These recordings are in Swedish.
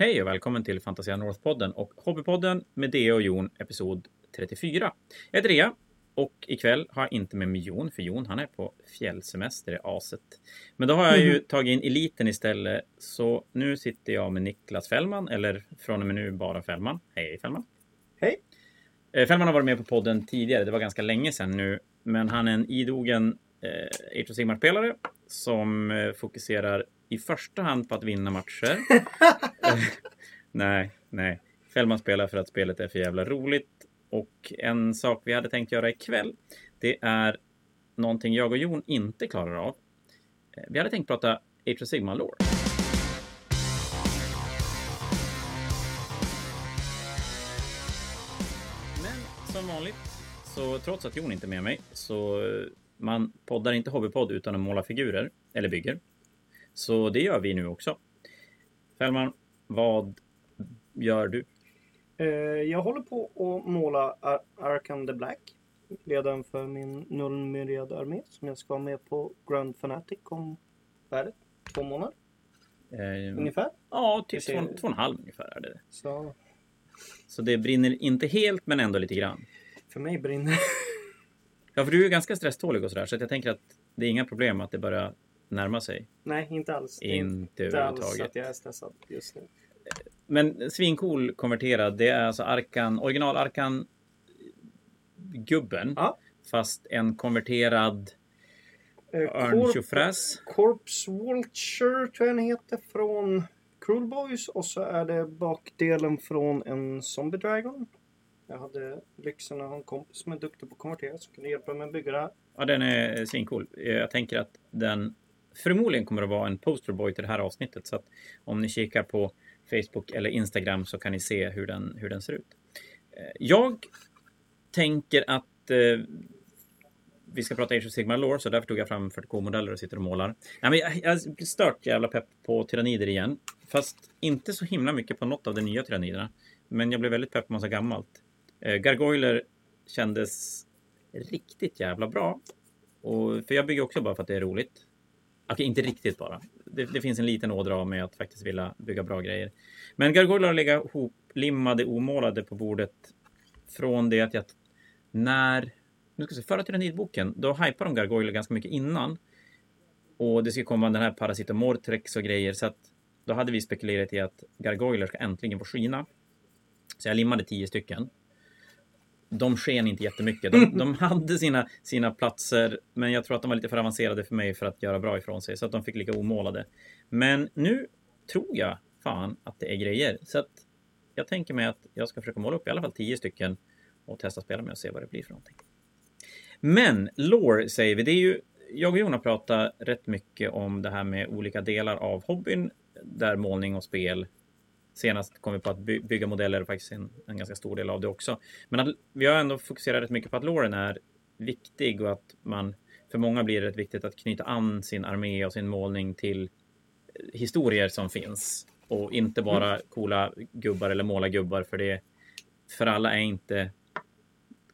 Hej och välkommen till Fantasia North-podden och Hobbypodden med Dea och Jon, episod 34. Jag heter Dea och ikväll har jag inte med mig Jon, för Jon han är på fjällsemester i aset. Men då har jag ju Mhm. tagit in eliten istället, så nu sitter jag med Niklas Fällman, eller från och med nu bara Fällman. Hej Fällman! Hej. Eh, Fällman har varit med på podden tidigare, det var ganska länge sedan nu, men han är en idogen eh, Age of Sigmar-spelare som eh, fokuserar i första hand på att vinna matcher. Eh, nej, nej. Fällman spelar för att spelet är för jävla roligt. Och en sak vi hade tänkt göra ikväll, det är någonting jag och Jon inte klarar av. Eh, Vi hade tänkt prata Age of Sigma Lore. Men som vanligt, så trots att Jon inte är med mig, så eh, man poddar inte hobbypodd utan att måla figurer, eller bygger. Så det gör vi nu också. Fällman, vad gör du? Eh, jag håller på att måla Ar- Arkham the Black. Ledaren för min Nullmyriad-armé som jag ska ha med på Grand Fanatic om vad är det? Två månader Eh, ungefär. ja, typ två, två och en halv ungefär är det. Så Så det brinner inte helt, men ändå lite grann. för mig brinner Ja, för du är ganska stresstålig och sådär, så att jag tänker att det är inga problem att det börjar närma sig. Nej, inte alls. Inte inte alls att jag är stressad just nu. Men svincool konverterad, det är alltså Arkan, original Arkan gubben. Ja. Fast en konverterad Eh, örntjofräs. Corpse Vulture tror jag den heter från Cruel Boys och så är det bakdelen från en Zombie Dragon. Jag hade lyxen att ha en kompis som är duktig på att konvertera som kunde hjälpa mig att bygga det här. Ja, den är svincool. Jag tänker att den förmodligen kommer att vara en posterboy till det här avsnittet. Så att om ni kikar på Facebook eller Instagram så kan ni se hur den, hur den ser ut. Eh, jag tänker att eh, vi ska prata Age of Sigmar Lore, så därför tog jag fram 40K-modeller och sitter och målar. Nej, men jag, jag är stört jävla pepp på tyrannider igen. Fast inte så himla mycket på något av de nya tyranniderna. Men jag blev väldigt pepp på massa gammalt. Eh, Gargoyler kändes riktigt jävla bra. Och, för jag bygger också bara för att det är roligt. Okej, inte riktigt bara. Det, det finns en liten ådra av mig att faktiskt vilja bygga bra grejer. Men Gargoyler har legat hoplimmade, omålade på bordet från det att jag... När... Nu ska vi se, förra tyrannidboken, då hypade de Gargoyler ganska mycket innan. Och det ska komma den här Parasitomortrex och grejer, så att då hade vi spekulerat i att Gargoyler ska äntligen få skina. Så jag limmade tio stycken. De sken inte jättemycket. De, de hade sina, sina platser, men jag tror att de var lite för avancerade för mig för att göra bra ifrån sig, så att de fick ligga omålade. Men nu tror jag fan att det är grejer. Så att jag tänker mig att jag ska försöka måla upp i alla fall tio stycken och testa spela med och se vad det blir för någonting. Men lore säger vi, det är ju jag och Jon har pratat rätt mycket om det här med olika delar av hobbyn där målning och spel Senast kom vi på att by- bygga modeller är faktiskt en, en ganska stor del av det också. Men att, vi har ändå fokuserat rätt mycket på att loren är viktig och att man för många blir det rätt viktigt att knyta an sin armé och sin målning till eh, historier som finns och inte bara coola gubbar eller måla gubbar för det för alla är inte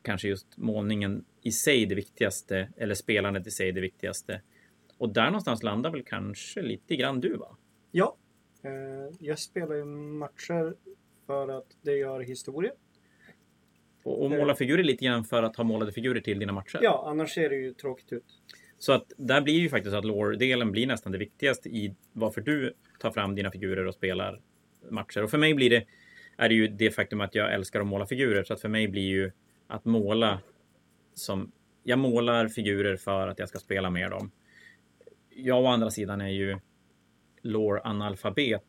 kanske just målningen i sig det viktigaste eller spelandet i sig det viktigaste. Och där någonstans landar väl kanske lite grann du va? Ja, jag spelar ju matcher för att det gör historia. Och, och måla figurer lite grann för att ha målade figurer till dina matcher. Ja, annars ser det ju tråkigt ut. Så att där blir ju faktiskt att lore-delen blir nästan det viktigaste i varför du tar fram dina figurer och spelar matcher. Och för mig blir det, är det ju det faktum att jag älskar att måla figurer. Så att för mig blir ju att måla som, jag målar figurer för att jag ska spela med dem. Jag å andra sidan är ju lore-analfabet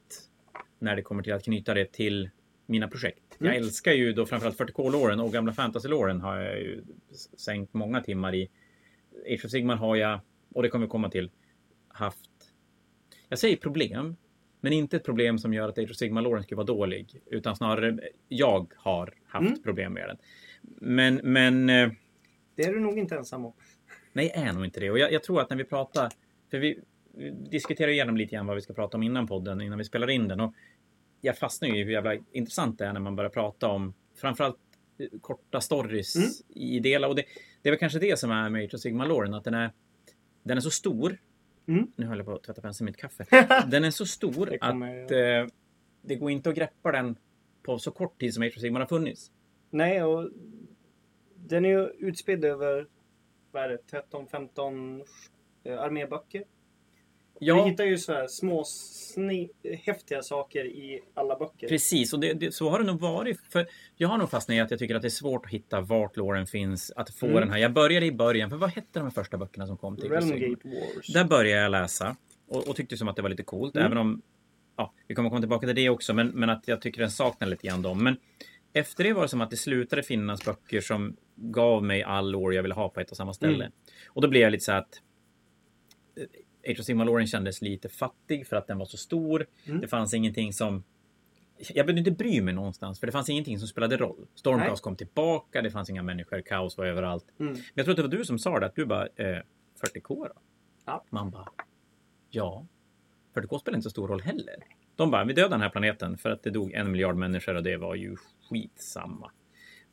när det kommer till att knyta det till mina projekt. Jag Mm. älskar ju då framförallt 40K-låren och gamla fantasy-låren har jag ju sänkt många timmar i. Age of Sigmar har jag, och det kommer vi komma till, haft... Jag säger problem, men inte ett problem som gör att Age of Sigmar-låren skulle vara dålig. Utan snarare jag har haft Mm. problem med den. Men, men... eh, Det är du nog inte ensam om. Nej, jag är nog inte det. Och jag, jag tror att när vi pratar... För vi, diskuterar igenom lite grann vad vi ska prata om innan podden, innan vi spelar in den. Och jag fastnar ju i hur jävla intressant det är när man börjar prata om framförallt eh, korta stories Mm. i delar. Och det, det är väl kanske det som är med Age of Sigmar-låren, att den är, den är så stor. Mm. Nu höll jag på att tvätta penseln i mitt kaffe. Den är så stor Det att eh, det går inte att greppa den på så kort tid som Age of Sigmar har funnits. Nej, och den är ju utspridd över vad är det, 13-15 eh, arméböcker. Vi Ja, hittar ju så här små sni- häftiga saker i alla böcker. precis. Och det, det, så har det nog varit. För jag har nog fastnat i att jag tycker att det är svårt att hitta vart låren finns. Att få Mm. den här. Jag började i början. För vad hette de första böckerna som kom till? Realmgate Wars. Där började jag läsa och, och tyckte som att det var lite coolt. Mm. Även om, ja, vi kommer komma tillbaka till det också, men, men att jag tycker den saknar lite grann dem. Men efter det var det som att det slutade finnas böcker som gav mig all år jag ville ha på ett och samma ställe. Mm. Och då blev jag lite så att Age of Sigmar-låren kändes lite fattig för att den var så stor. Mm. Det fanns ingenting som jag behövde inte bry mig någonstans för det fanns ingenting som spelade roll. Stormcast Nej. kom tillbaka, det fanns inga människor, kaos var överallt. Mm. Men jag tror att det var du som sa det, att du bara, eh, 40K då? Ja. Man bara, ja. 40K spelar inte så stor roll heller. De bara, vi dödar den här planeten för att det dog en miljard människor och det var ju skitsamma.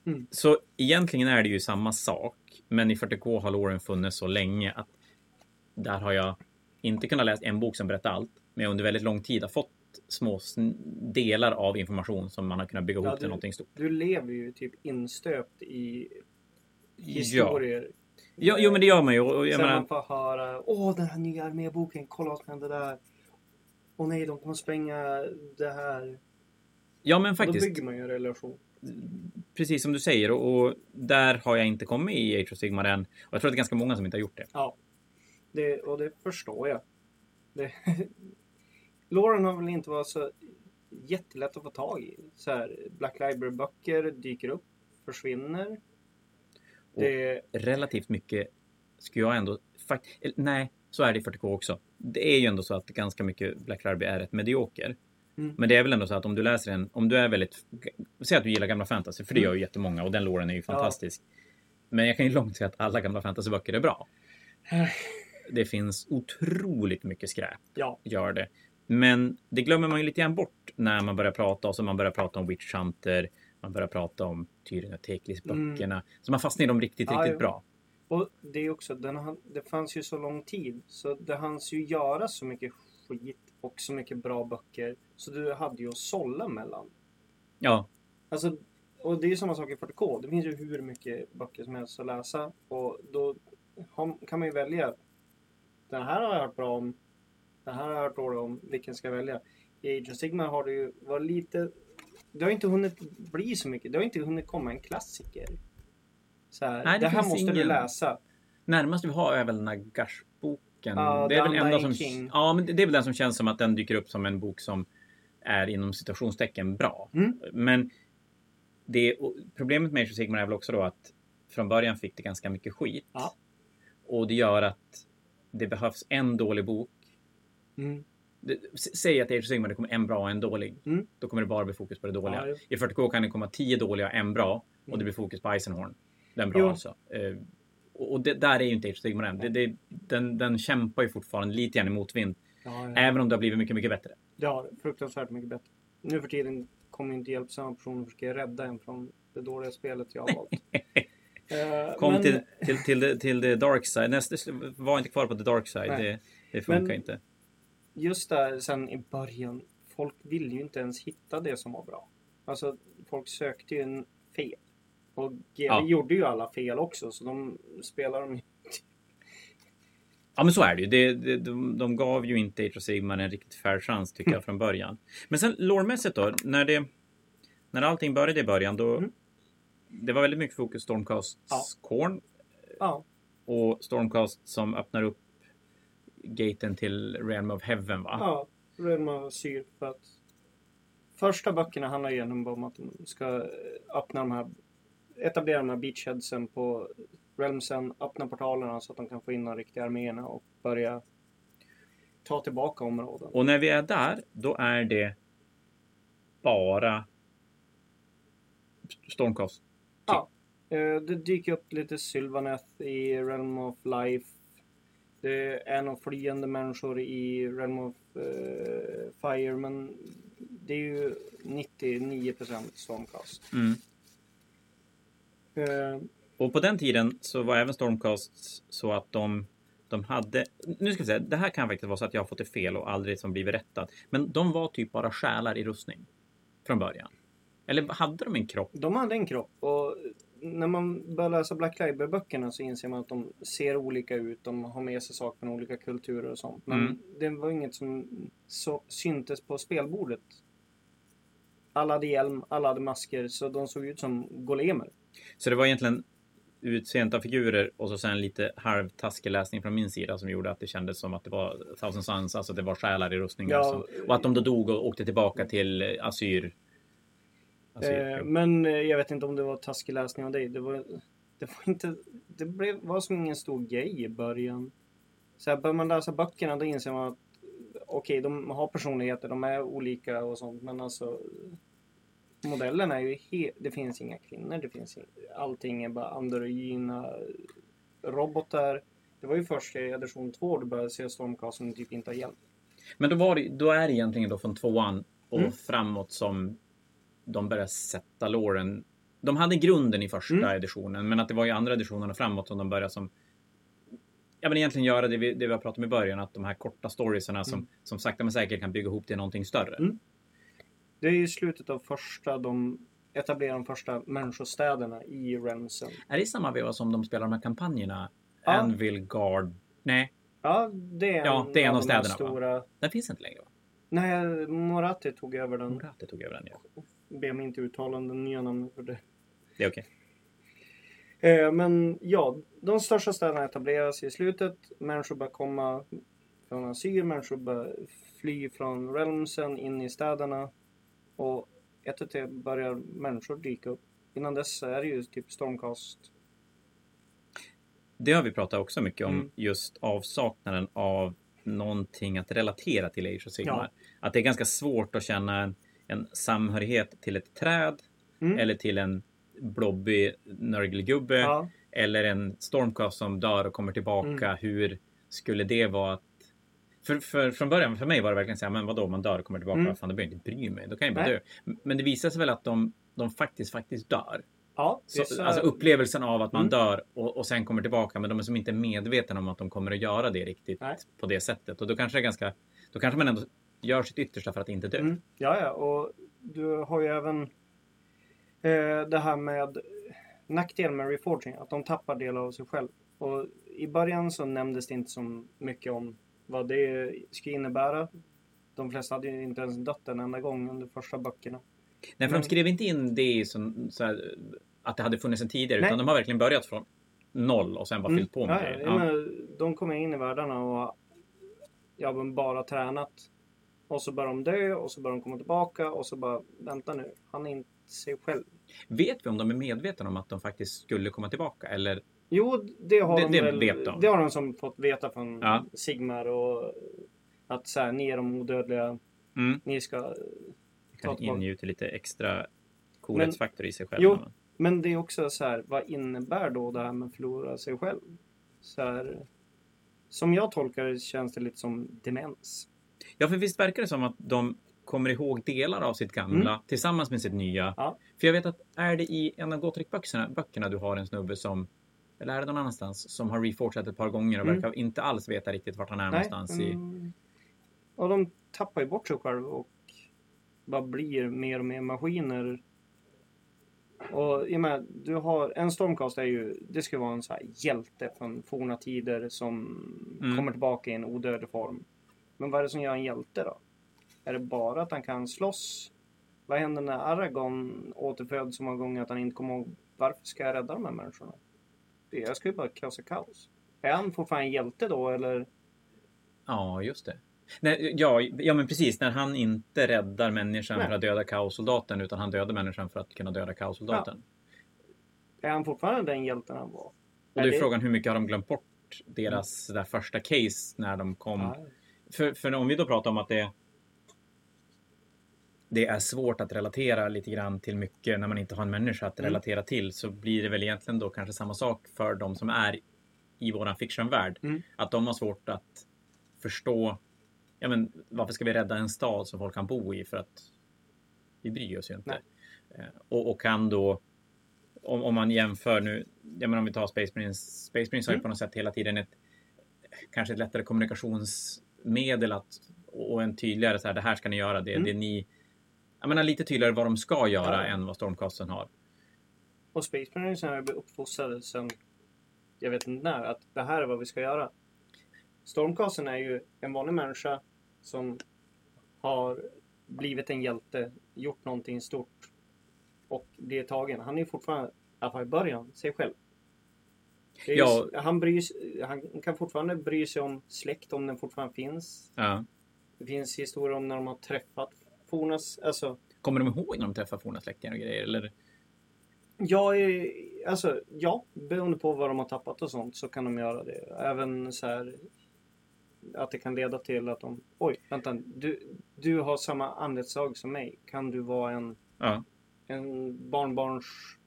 Mm. Så egentligen är det ju samma sak. Men i 40K har låren funnits så länge att där har jag inte kunnat läsa en bok som berättar allt. Men under väldigt lång tid har fått små delar av information som man har kunnat bygga ihop Ja, till du- någonting stort. Du lever ju typ instöpt i historier. Ja, jo men det gör man ju. Och jag Sen menar, man får höra Åh, den här nya arméboken, kolla vad som hände där. Åh nej, de kommer spränga det här. ja men Då faktiskt. bygger man ju en relation. precis som du säger och, och där har jag inte kommit i Age of Sigmar än. Och jag tror att det är ganska många som inte har gjort det. Ja. Det, och det förstår jag. Det, Lauren har väl inte varit så jättelätt att få tag i. Så här, Black Library-böcker dyker upp, försvinner. Det, Relativt mycket skulle jag ändå... Fakt, nej, så är det i 40K också. Det är ju ändå så att ganska mycket Black Library är rätt medioker. Mm. Men det är väl ändå så att om du läser en, om du är väldigt, säg att du gillar gamla fantasy, för det Mm. gör ju jättemånga och den låren är ju fantastisk. Men jag kan ju långt säga att alla gamla fantasyböcker är bra. Det finns otroligt mycket skräp, ja, gör det. Men det glömmer man ju lite grann bort när man börjar prata och så man börjar prata om Witch Hunter, man börjar prata om Tyrion och Teklis-böckerna. Så man fastnar i dem riktigt, Mm. Ja, riktigt jo. bra. och det är också, den, det fanns ju så lång tid. Så det hanns ju göra så mycket skit och så mycket bra böcker. Så du hade ju att sålla mellan. Ja, Alltså, och det är ju samma sak i 40K. Det finns ju hur mycket böcker som helst att läsa. Och då kan man ju välja. Den här har jag hört bra om. Den här har jag hört dåligt om. Vilken ska jag välja? I Age of Sigmar har det ju varit lite... Det har inte hunnit bli så mycket. Det har inte hunnit komma en klassiker. Så här, Nej, det det, här måste du ingen. läsa. Närmast vi har är väl Nagash-boken. Ja, det är väl enda som, King. ja, men det är väl den som känns som att den dyker upp som en bok som är inom citationstecken bra. Mm. Men det, problemet med Age of Sigmar är väl också då att från början fick det ganska mycket skit. Ja. Och det gör att det behövs en dålig bok. Mm. Säg att Age of Sigmar det kommer en bra och en dålig. Mm. Då kommer det bara bli fokus på det dåliga. Ja, I 40K kan det komma tio dåliga och en bra. Och Mm. det blir fokus på Eisenhorn. Den bra Jo. alltså. Eh, och det, där är ju inte Age of Sigmar än. Det, det, den, den kämpar ju fortfarande lite grann i motvind. Ja, ja. Även om det har blivit mycket, mycket bättre. Det. Fruktansvärt mycket bättre. Nu för tiden kommer inte hjälpsamma personer försöka rädda en från det dåliga spelet jag har valt. Eh, Kom men- till, till, till, the, till the dark side. Nästa, var inte kvar på the dark side. Det, det funkar Men- inte. just där sen i början, folk ville ju inte ens hitta det som var bra. Alltså, folk sökte ju en fel. Och GW Ja. gjorde ju alla fel också, så de spelar ju- Ja men så är det ju. Det, det, de, de gav ju inte of Sigmar en riktigt fair chans tycker jag från början. Men sen lårmässigt då, när det... När allting började i början då... Mm. Det var väldigt mycket fokus Stormcasts Ja. Korn Ja, och Stormcast som öppnar upp gaten till Realm of Heaven va? ja. Redma syr för att första böckerna handlar egentligen bara om att de ska öppna de här etablera de här beachheadsen på Realmsen, öppna portalerna så att de kan få in de riktiga arméerna och börja ta tillbaka områden. Och när vi är där, då är det bara Stormcast. Ja. Eh, Det dyker upp lite Sylvaneth i Realm of Life. Det är nog flyende människor i Realm of eh, Fire men det är ju 99% Stormcast. Mm. Eh, Och på den tiden så var även Stormcast så att de, De hade, nu ska vi säga, det här kan faktiskt vara så att jag har fått det fel och aldrig som blivit rättat. Men de var typ bara själar i rustning. Från början. Eller hade de en kropp? De hade en kropp och när man börjar läsa Black Library-böckerna så inser man att de ser olika ut. De har med sig saker från olika kulturer och sånt. Men Mm. det var inget som så, syntes på spelbordet. Alla hade hjälm, alla hade masker, så de såg ut som golemer. Så det var egentligen utseendet av figurer och så sen lite halvtaskig läsning från min sida som gjorde att det kändes som att det var Thousand Suns, alltså det var själar i rustningar. Ja. och att de då dog och åkte tillbaka till eh, Asyr Eh, men eh, jag vet inte om det var taskig läsning av dig. Det var, det var inte... Det blev, var som ingen stor grej i början. Så här, börjar man läsa böckerna då inser man att okej, de har personligheter, de är olika och sånt, men alltså modellen är ju helt... Det finns inga kvinnor, det finns inga, allting är bara androgyna robotar. Det var ju först i edition 2 du började se Stormcast som typ inte har hjälp. Men då, var det, då är det egentligen då från tvåan och Mm. framåt som de börjar sätta låren. De hade grunden i första Mm. editionen, men att det var i andra editionen och framåt som de började som Ja, men egentligen göra det vi, det vi har pratat om i början, att de här korta storiesarna som, Mm. som sakta men säkert kan bygga ihop till någonting större. Mm. Det är i slutet av första de etablerar de första människostäderna i Realmsen. Är det i samma veva som de spelar de här kampanjerna? Ja. Anvil Guard? Nej, Ja, det är Ja, det är en av här städerna, va? stora... den finns inte längre va? Nej, Moratti tog över den. Morate tog över den, ja. Be mig inte uttala den nya namnet för det. Det är okej. Eh, men ja, de största städerna etableras i slutet. Människor börjar komma från Asyr, människor börjar fly från Realmsen in i städerna. Och ett och ett börjar människor dyka upp. Innan dess är det ju typ Stormcast. Det har vi pratat också mycket om, Mm. just avsaknaden av någonting att relatera till Age of Sigmar. Ja. Att det är ganska svårt att känna en, en samhörighet till ett träd Mm. eller till en blobbig nörgelgubbe Ja, eller en stormcast som dör och kommer tillbaka. Mm. Hur skulle det vara att... För, för, från början, för mig var det verkligen så här, men vadå, man dör och kommer tillbaka, Mm. fan det behöver jag inte bry mig, då kan jag bara Nej. dö. Men det visar sig väl att de, de faktiskt, faktiskt dör. ja Så, vissa- alltså upplevelsen av att man Mm. dör och, och sen kommer tillbaka, men de är som inte medvetna om att de kommer att göra det riktigt Nej. på det sättet. Och då kanske det är ganska, då kanske man ändå gör sitt yttersta för att inte dö. Mm. Ja, ja, och du har ju även eh, det här med nackdelen med reforging, att de tappar delar av sig själv. Och i början så nämndes det inte så mycket om vad det skulle innebära. De flesta hade ju inte ens dött en enda gång under första böckerna. Nej, för Men- de skrev inte in det som så här, att det hade funnits en tidigare, Nej. utan de har verkligen börjat från noll och sen bara fyllt på med Mm. ja, grejer. ja, De kommer in i världarna och har ja, men bara tränat. Och så börjar de dö och så börjar de komma tillbaka och så bara vänta nu, han är inte sig själv. Vet vi om de är medvetna om att de faktiskt skulle komma tillbaka? Eller Jo, det har Det- de det väl. vet de. Det har de som fått veta från Ja. Sigmar och att så här, ni är de odödliga. mm, Ni ska... Kan ingjuta lite extra coolhetsfaktor i sig själv. Jo. Men det är också så här, vad innebär då det här med att förlora sig själv? Så här, som jag tolkar det känns det lite som demens. Ja, för visst verkar det som att de kommer ihåg delar av sitt gamla tillsammans med sitt nya. Mm. Ja. För jag vet att är det i en av Gotrek-böckerna böckerna du har en snubbe som, eller är det någon annanstans, som har reforgat ett par gånger och Mm. verkar inte alls veta riktigt vart han är någonstans i... mm, Och de tappar ju bort sig själv och bara blir mer och mer maskiner. Och i och med, du har, en Stormcast är ju, det ska vara en så här hjälte från forna tider som Mm. kommer tillbaka i en odödlig form. Men vad är det som gör en hjälte då? Är det bara att han kan slåss? Vad händer när Aragorn återföds så många gånger att han inte kommer ihåg varför ska jag rädda de här människorna? Det- Jag ska ju bara krossa kaos. Är han fortfarande en hjälte då eller? Ja, just det. Nej, ja, ja, men precis. När han inte räddar människan Nej. för att döda kaossoldaten utan han dödar människan för att kunna döda kaossoldaten. Är han fortfarande den hjälten han var? Och då är Är det- frågan hur mycket har de glömt bort deras där första case när de kom Ja. För, för om vi då pratar om att det det är svårt att relatera lite grann till mycket när man inte har en människa att Mm. relatera till så blir det väl egentligen då kanske samma sak för de som är i våran fictionvärld. Mm. Att de har svårt att förstå ja, men, varför ska vi rädda en stad som folk kan bo i för att vi bryr oss ju inte. Eh, Och, och kan då om, om man jämför nu, ja, men om vi tar Space Marines. Space Marines har ju Mm. på något sätt hela tiden ett kanske ett lättare kommunikationsmedel att, och en tydligare så här, det här ska ni göra, det, Mm. det ni... Jag menar lite tydligare vad de ska göra Ja. än vad Stormcasten har. Och Space Marines har blivit uppfostrade sen jag vet inte när att det här är vad vi ska göra. Stormcasten är ju en vanlig människa som har blivit en hjälte, gjort någonting stort och blir tagen. Han är fortfarande, i alla fall i början, sig själv. Ju Ja. han, bryr, han kan fortfarande bry sig om släkt om den fortfarande finns. Ja. Det finns historier om när de har träffat fornas, alltså Kommer de ihåg när de träffar forna släktingar och grejer? Eller? Är, alltså ja, beroende på vad de har tappat och sånt så kan de göra det. Även så här att det kan leda till att de, oj, vänta, du, du har samma andetsdrag som mig. Kan du vara en, Ja. en barnbarns,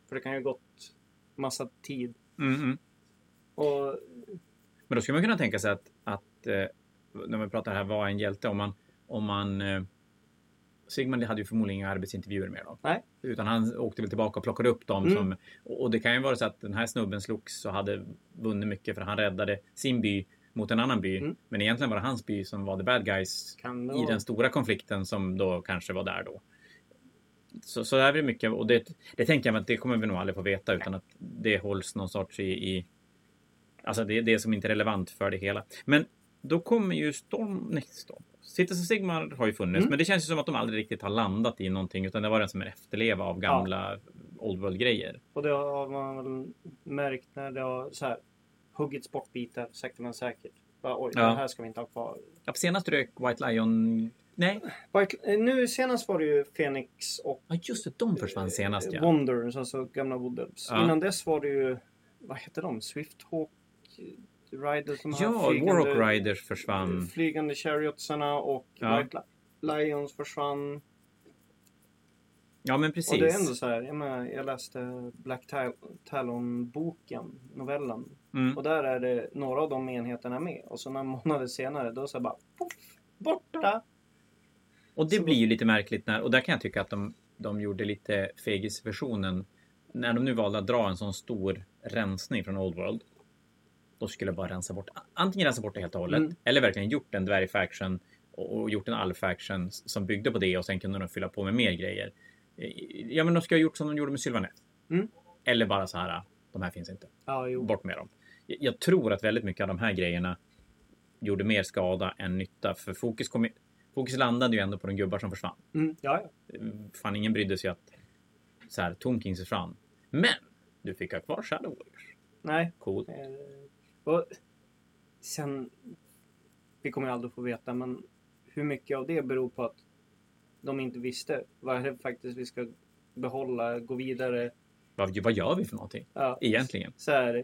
för det kan ju gått massa tid. Mm, mm. Och Men då skulle man kunna tänka sig att, att eh, när vi pratar här, vad är en hjälte? Om man, om man eh, Sigmund hade ju förmodligen inga arbetsintervjuer med dem. Nej. Utan han åkte väl tillbaka och plockade upp dem. Mm. Som, och det kan ju vara så att den här snubben slogs och hade vunnit mycket för han räddade sin by mot en annan by. Mm. Men egentligen var det hans by som var the bad guys det i den stora konflikten som då kanske var där då. Så, så där är det mycket och det, det tänker jag att det kommer vi nog aldrig få veta utan att det hålls någon sorts i, i Alltså det är det som inte är relevant för det hela. Men då kommer ju Storm... Nej, Storm. Cities of Sigmar har ju funnits, Mm. men det känns ju som att de aldrig riktigt har landat i någonting utan det var en som en efterleva av gamla Old World-grejer. Och det har man väl märkt när det har så här huggits bort bitar sakta men säkert. Bara, oj, Ja. det här ska vi inte ha kvar. Ja, senast rök White Lion... Nej, White, eh, nu senast var det ju Phoenix och ja, just det, de försvann senast ja. Wonders, alltså gamla Woodulps. Ja. Innan dess var det ju, vad hette de? Swifthawk Riders? Ja, Warhawk Riders försvann. Flygande Chariotsarna och Ja. White Lions försvann. Ja, men precis. Och det är ändå så här, jag, menar, jag läste Black Tal- Talon-boken, novellen. Mm. Och där är det några av de enheterna med. Och så några månader senare, då så bara poff, borta. Och det Så- blir ju lite märkligt när, och där kan jag tycka att de, de gjorde lite fegisversionen. När de nu valde att dra en sån stor rensning från Old World. Då skulle jag bara rensa bort, antingen rensa bort det helt och hållet. Mm. Eller verkligen gjort en dvärgfaction och, och gjort en allfaction som byggde på det och sen kunde de fylla på med mer grejer. Eh, Ja men de ska ha gjort som de gjorde med Sylvanet. Mm. Eller bara så här, de här finns inte. Jo. Bort med dem. Jag- tror att väldigt mycket av de här grejerna gjorde mer skada än nytta. För fokus, kom, fokus landade ju ändå på de gubbar som försvann. Mm, ja, ja. Fan, ingen brydde sig att så här, Tonkings försvann. Men du fick ha kvar Shadow Warriors. Nej. Coolt. Eh, och sen, vi kommer aldrig få veta, men hur mycket av det beror på att de inte visste vad är det faktiskt vi ska behålla, gå vidare. Vad, vad gör vi för någonting Ja, egentligen? så här,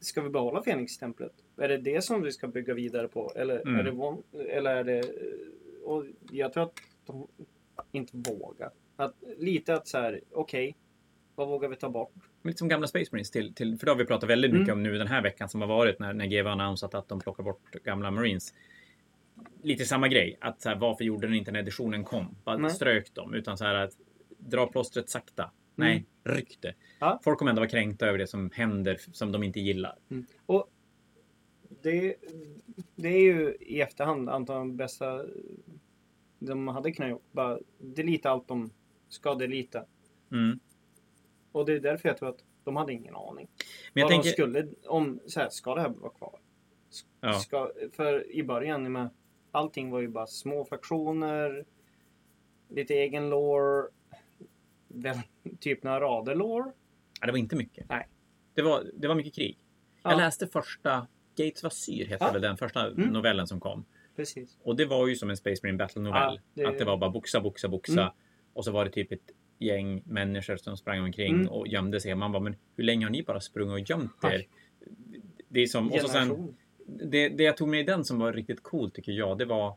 ska vi behålla Fenix-templet? Är det det som vi ska bygga vidare på? Eller, Mm. är, det, eller är det... Och jag tror att de inte vågar. Att, lite att så här, okej, vad vågar vi ta bort? Lite som gamla Space Marines till, till för det har vi pratat väldigt mycket Mm. om nu den här veckan som har varit när, när GW annonsat att de plockar bort gamla Marines. Lite samma grej, att så här, varför gjorde den inte när editionen kom? Bara Nej. strök dem, utan så här att dra plåstret sakta. Nej, ryck det. Ja. Folk kommer ändå vara kränkta över det som händer som de inte gillar. Och det, det är ju i efterhand antagligen bästa de hade kunnat gjort. Bara delita allt de ska delita. Mm. Och det är därför jag tror att de hade ingen aning. Men jag tänker, de skulle, om, så här, ska det här vara kvar? ja, Ska, för i början, med, allting var ju bara små fraktioner, lite egen lore, typ några rader lore. ja, det var inte mycket. Nej. Det var, det var mycket krig. Ja. Jag läste första Gates Vasyr, heter Ja. väl den första Mm. novellen som kom. Precis. Och det var ju som en Space Marine Battle novell. Det- Att det var bara boxa, boxa, boxa. Mm. Och så var det typ ett gäng människor som sprang omkring Mm. och gömde sig. Man bara, men hur länge har ni bara sprungit och gömt er? Det är som, och så sen, det, det jag tog med i den som var riktigt coolt tycker jag, det var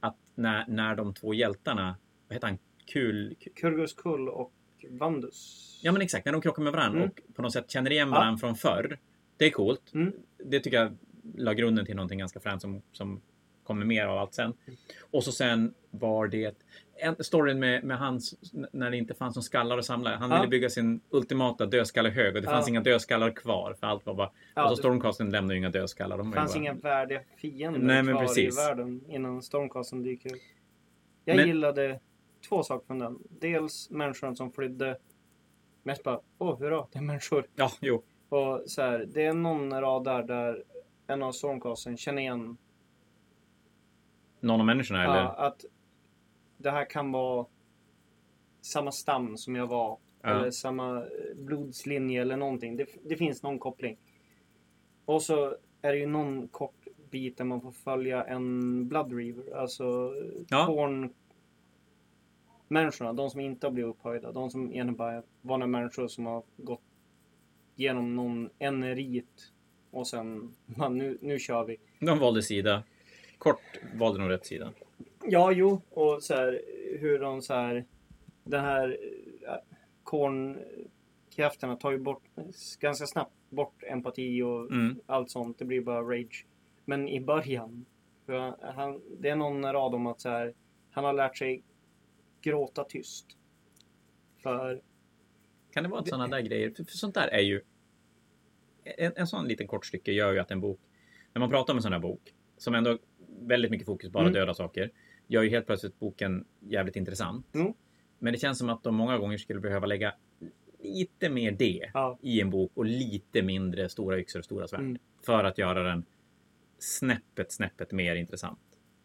att när, när de två hjältarna, vad heter han, Kul... Kurgus Kull och Vandus. Ja men exakt, när de krockar med varandra Mm. och på något sätt känner igen Ja. varandra från förr. Det är coolt. Mm. Det tycker jag la grunden till någonting ganska fränt som, som kommer mer av allt sen. Och så sen var det en, storyn med, med hans, när det inte fanns någon skallar att samla. Han Ja. ville bygga sin ultimata dödskallehög och det Ja. fanns inga dödskallar kvar. För allt var bara... Ja, och så det- Stormcasten lämnade ju inga dödskallar. De Det fanns bara, inga värdiga fiender Nej, men kvar precis. i världen innan Stormcasten dyker upp. Jag Men- gillade två saker från den. Dels människorna som flydde. Mest bara, åh hurra, det är människor. Ja, jo. Och så här, det är någon rad där, där en av Stormcasten känner igen Någon av människorna eller? ja, att det här kan vara samma stam som jag var. Ja. Eller samma eh, blodslinje eller någonting. Det, det finns någon koppling. Och så är det ju någon kort bit där man får följa en Blood Reaver. Alltså Ja. Korn människorna, de som inte har blivit upphöjda. De som är vanliga människor som har gått genom någon en rit och sen, man, nu, nu kör vi. De valde sida. Kort valde nog rätt sida. Ja, jo. Och så här, hur de så här... Den här äh, kornkrafterna tar ju bort ganska snabbt bort empati och Mm. allt sånt. Det blir bara rage. Men i början, för han, han, det är någon rad om att så här, han har lärt sig gråta tyst. För, Kan det vara att sådana där grejer, för, för sånt där är ju... En, en sån liten kort stycke gör ju att en bok, när man pratar om en sån här bok, som ändå väldigt mycket fokus bara Mm. döda saker, gör ju helt plötsligt boken jävligt intressant. Jo. Men det känns som att de många gånger skulle behöva lägga lite mer det ja, i en bok och lite mindre stora yxor och stora svärd. Mm. För att göra den snäppet, snäppet mer intressant.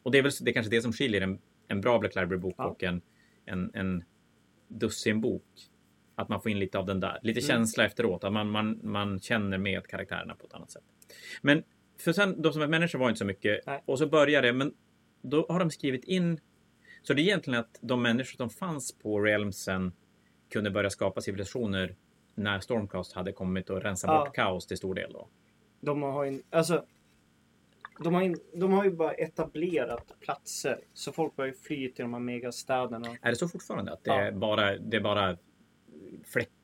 Och det är väl det är kanske det som skiljer en, en bra Black Library-bok Ja. och en, en, en dussinbok. Att man får in lite av den där. Lite Mm. känsla efteråt. Att man, man, man känner med karaktärerna på ett annat sätt. Men för sen, de som är människor var inte så mycket. Nej. Och så börjar det, men då har de skrivit in. Så det är egentligen att de människor som fanns på Realmsen kunde börja skapa civilisationer när Stormcast hade kommit och rensat Ja. bort kaos till stor del. Då. de har ju... Alltså, de har, in, de har ju bara etablerat platser. Så folk börjar fly till de här megastäderna. Är det så fortfarande? Att det, Ja. är, bara, det är bara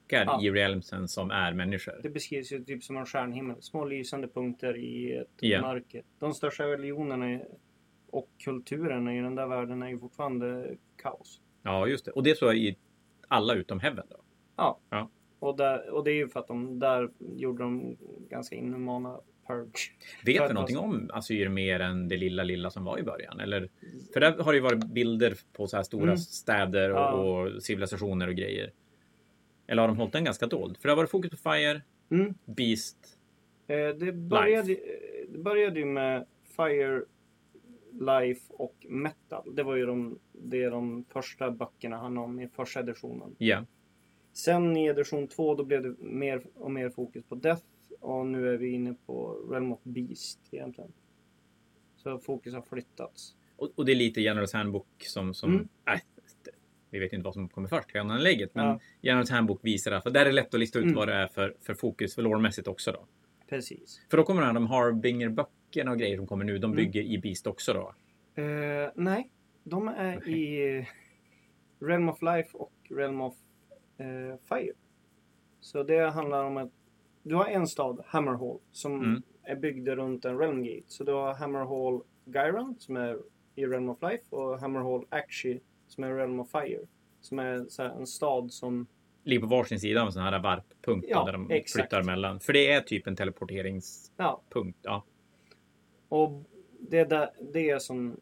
fläckar Ja. i Realmsen som är människor? Det beskrivs ju typ som en stjärnhimmel. Små lysande punkter i ett Ja. mörker. De största religionerna och kulturerna i den där världen är ju fortfarande kaos. Ja, just det. Och det tror jag i alla utom Heaven då? Och, där, och det är ju för att de där gjorde de ganska inhumana purge. Vet att någonting om Asyr mer än det lilla, lilla som var i början? Eller, för där har det ju varit bilder på så här stora Mm. städer och, Ja. och civilisationer och grejer. Eller har de hållit den ganska dold? För det har varit fokus på Fire, Mm. Beast. Eh, det, började, eh, det började ju med Fire, Life och Metal. Det var ju de, det de första böckerna handlade om i första editionen. Ja, Sen i edition 2 då blev det mer och mer fokus på Death och nu är vi inne på Realm of Beast egentligen. Så fokus har flyttats. och, och det är lite Generals Handbook som... som Mm. äh, vi vet inte vad som kommer först, lägget men Ja. Generals Handbook visar att där är det lätt att lista ut Mm. vad det är för, för fokus, för lårmässigt också då. Precis. För då kommer de Harbinger-böckerna och grejer som kommer nu, de Mm. bygger i Beast också då. Eh, nej, de är i Realm of Life och Realm of eh, Fire. Så det handlar om att du har en stad, Hammerhall, som Mm. är byggd runt en Realm Gate. Så du har Hammerhall Gyron som är i Realm of Life och Hammerhall Akshi som är Realm of Fire. Som är en stad som... Ligger på varsin sida av en sån här varppunkt Ja, där de exakt. flyttar emellan. För det är typ en teleporteringspunkt. Ja, och det är, där, det är som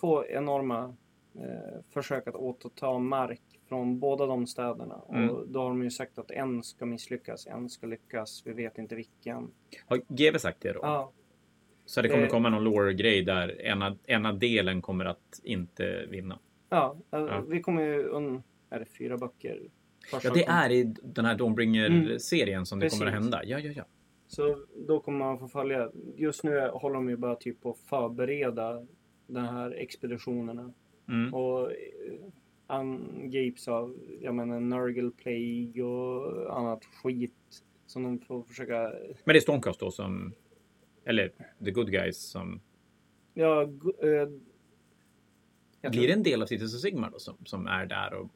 två enorma eh, försök att återta mark från båda de städerna. Mm. Och då har de ju sagt att en ska misslyckas, en ska lyckas. Vi vet inte vilken. Har GW sagt det då? Ja, Så det kommer komma någon lore-grej där ena, ena delen kommer att inte vinna. Ja, eh, Ja. vi kommer ju... Un, är det fyra böcker? Första Ja, det är i den här Dawnbringer-serien som det kommer att Mm. Precis. hända. Ja, ja, ja. Så då kommer man få följa. Just nu håller de ju bara typ på att förbereda de här expeditionerna. Mm. Och eh, angrips av, jag menar, Nurgle Plague och annat skit. Som de får försöka... Men det är Stormcast då som... Eller The Good Guys som... Ja, eh, jag Blir det en del av Cities of Sigmar då som, som är där och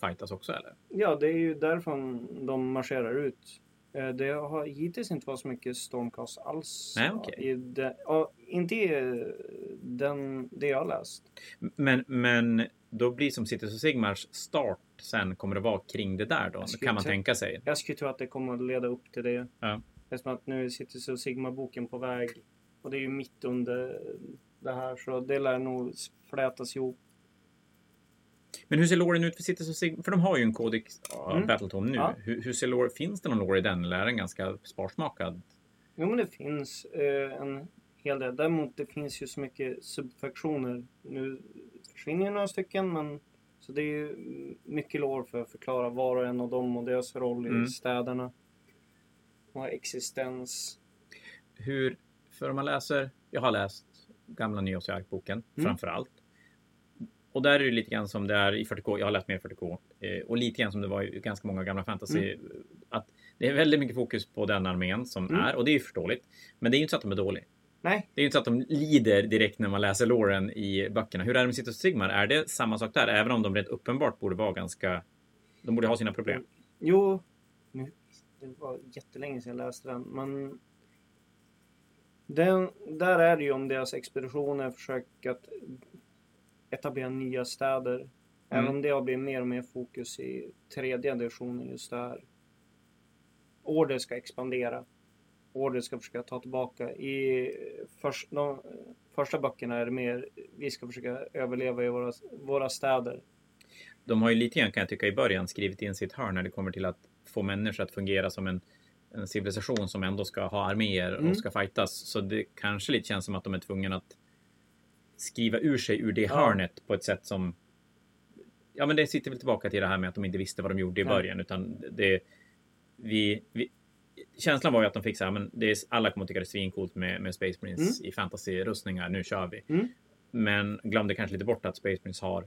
fightas också eller? Ja, det är ju därifrån de marscherar ut Eh, Det har hittills inte varit så mycket Stormcast alls. Nej. I det, inte i eh, den, det jag har läst. Men, men då blir som Cities och Sigmars start sen kommer det vara kring det där då? Kan man tänka sig. Jag skulle tro att det kommer att leda upp till det. Ja. Eftersom att nu sitter så Sigma-boken på väg. Och det är ju mitt under det här så det lär nog flätas ihop. Men hur ser loren ut för Cities Sigmar? För de har ju en Codex av Mm. Battletome nu. Ja. Hur, hur ser lore? Finns det någon lore i den eller är den ganska sparsmakad? Jo men det finns eh, en hel del. Däremot det finns ju så mycket subfaktioner. Nu försvinner ju några stycken men så det är ju mycket lår för att förklara var och en av dem och deras roll Mm. i städerna. Och existens. Hur, för om man läser, jag har läst gamla Nyårsjakt-boken Mm. framför allt. Och där är det lite grann som det är i 40K, jag har läst mer 40K, eh, och lite grann som det var i ganska många gamla fantasy. Att det är väldigt mycket fokus på den armén som Mm. är, och det är ju förståeligt. Men det är ju inte så att de är dåliga. Nej, Det är ju inte så att de lider direkt när man läser loren i böckerna. Hur är det med och Sigmar? Är det samma sak där? Även om de rent uppenbart borde vara ganska... De borde ha sina problem. Jo, nu, det var jättelänge sedan jag läste den, men den, där är det ju om deras expeditioner försök att etablera nya städer. Även Mm. om det har blivit mer och mer fokus i tredje editionen just där. Order ska expandera. Order ska försöka ta tillbaka. I först, de, första böckerna är det mer vi ska försöka överleva i våra, våra städer. De har ju lite grann, kan jag tycka, i början skrivit in sitt hörn när det kommer till att få människor att fungera som en, en civilisation som ändå ska ha arméer Mm. och ska fightas. Så det kanske lite känns som att de är tvungna att skriva ur sig ur det Ja. hörnet på ett sätt som... Ja, men det sitter väl tillbaka till det här med att de inte visste vad de gjorde i Nej. början, utan det... Vi, vi, känslan var ju att de fick så här, men det är, alla kommer tycka det är svincoolt med, med Space Marines i fantasy-rustningar, nu kör vi. Mm. Men glömde kanske lite bort att Space Marines har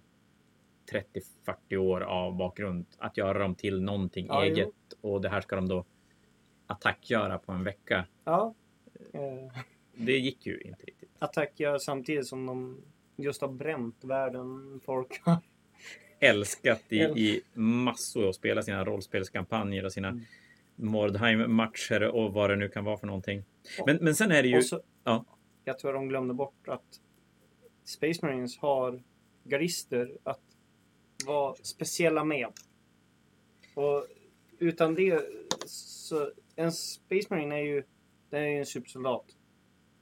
30-40 år av bakgrund att göra dem till någonting Ja, jo. eget och det här ska de då attackgöra på en vecka. Ja. Eh, Det gick ju inte riktigt. attack gör samtidigt som de just har bränt världen folk. Älskat i, i massor att spela sina rollspelskampanjer och sina Mm. Mordheim-matcher och vad det nu kan vara för någonting. Men, men sen är det ju... Så, ja. Jag tror de glömde bort att Space Marines har gardister att vara speciella med. Och utan det så en Space Marine är ju, det är ju en supersoldat.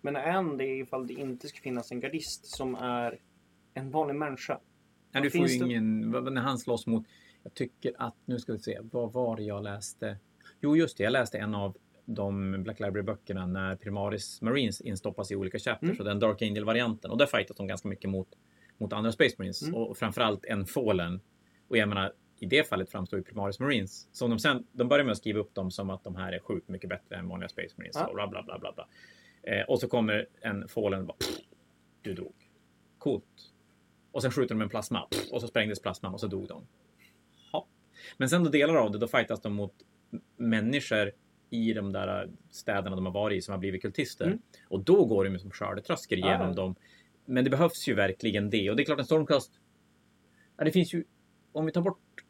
Men är det ifall det inte ska finnas en gardist som är en vanlig människa. Nej, du får ju ingen... När han slåss mot... Jag tycker att... Nu ska vi se. Vad var det jag läste? Jo, just det. Jag läste en av de Black Library-böckerna när Primaris Marines instoppas i olika chapters. Mm. Och den Dark Angel-varianten. Och där fightas de ganska mycket mot, mot andra Space Marines. Mm. Och framförallt en Fallen. Och jag menar, i det fallet framstår ju Primaris Marines som de sen... De börjar med att skriva upp dem som att de här är sjukt mycket bättre än vanliga Space Marines. Ja. Bla, bla, bla, bla, bla. Eh, och så kommer en Fallen och bara... "Pff, Du dog. Coolt. Och sen skjuter de en plasma. Och så sprängdes plasman och så dog de. Ja. Men sen då delar av det, då fightas de mot människor i de där städerna de har varit i som har blivit kultister. Mm. Och då går de som skördetröskor genom ja. dem. Men det behövs ju verkligen det. Och det är klart en stormkast... Ja, det finns ju... Om vi tar bort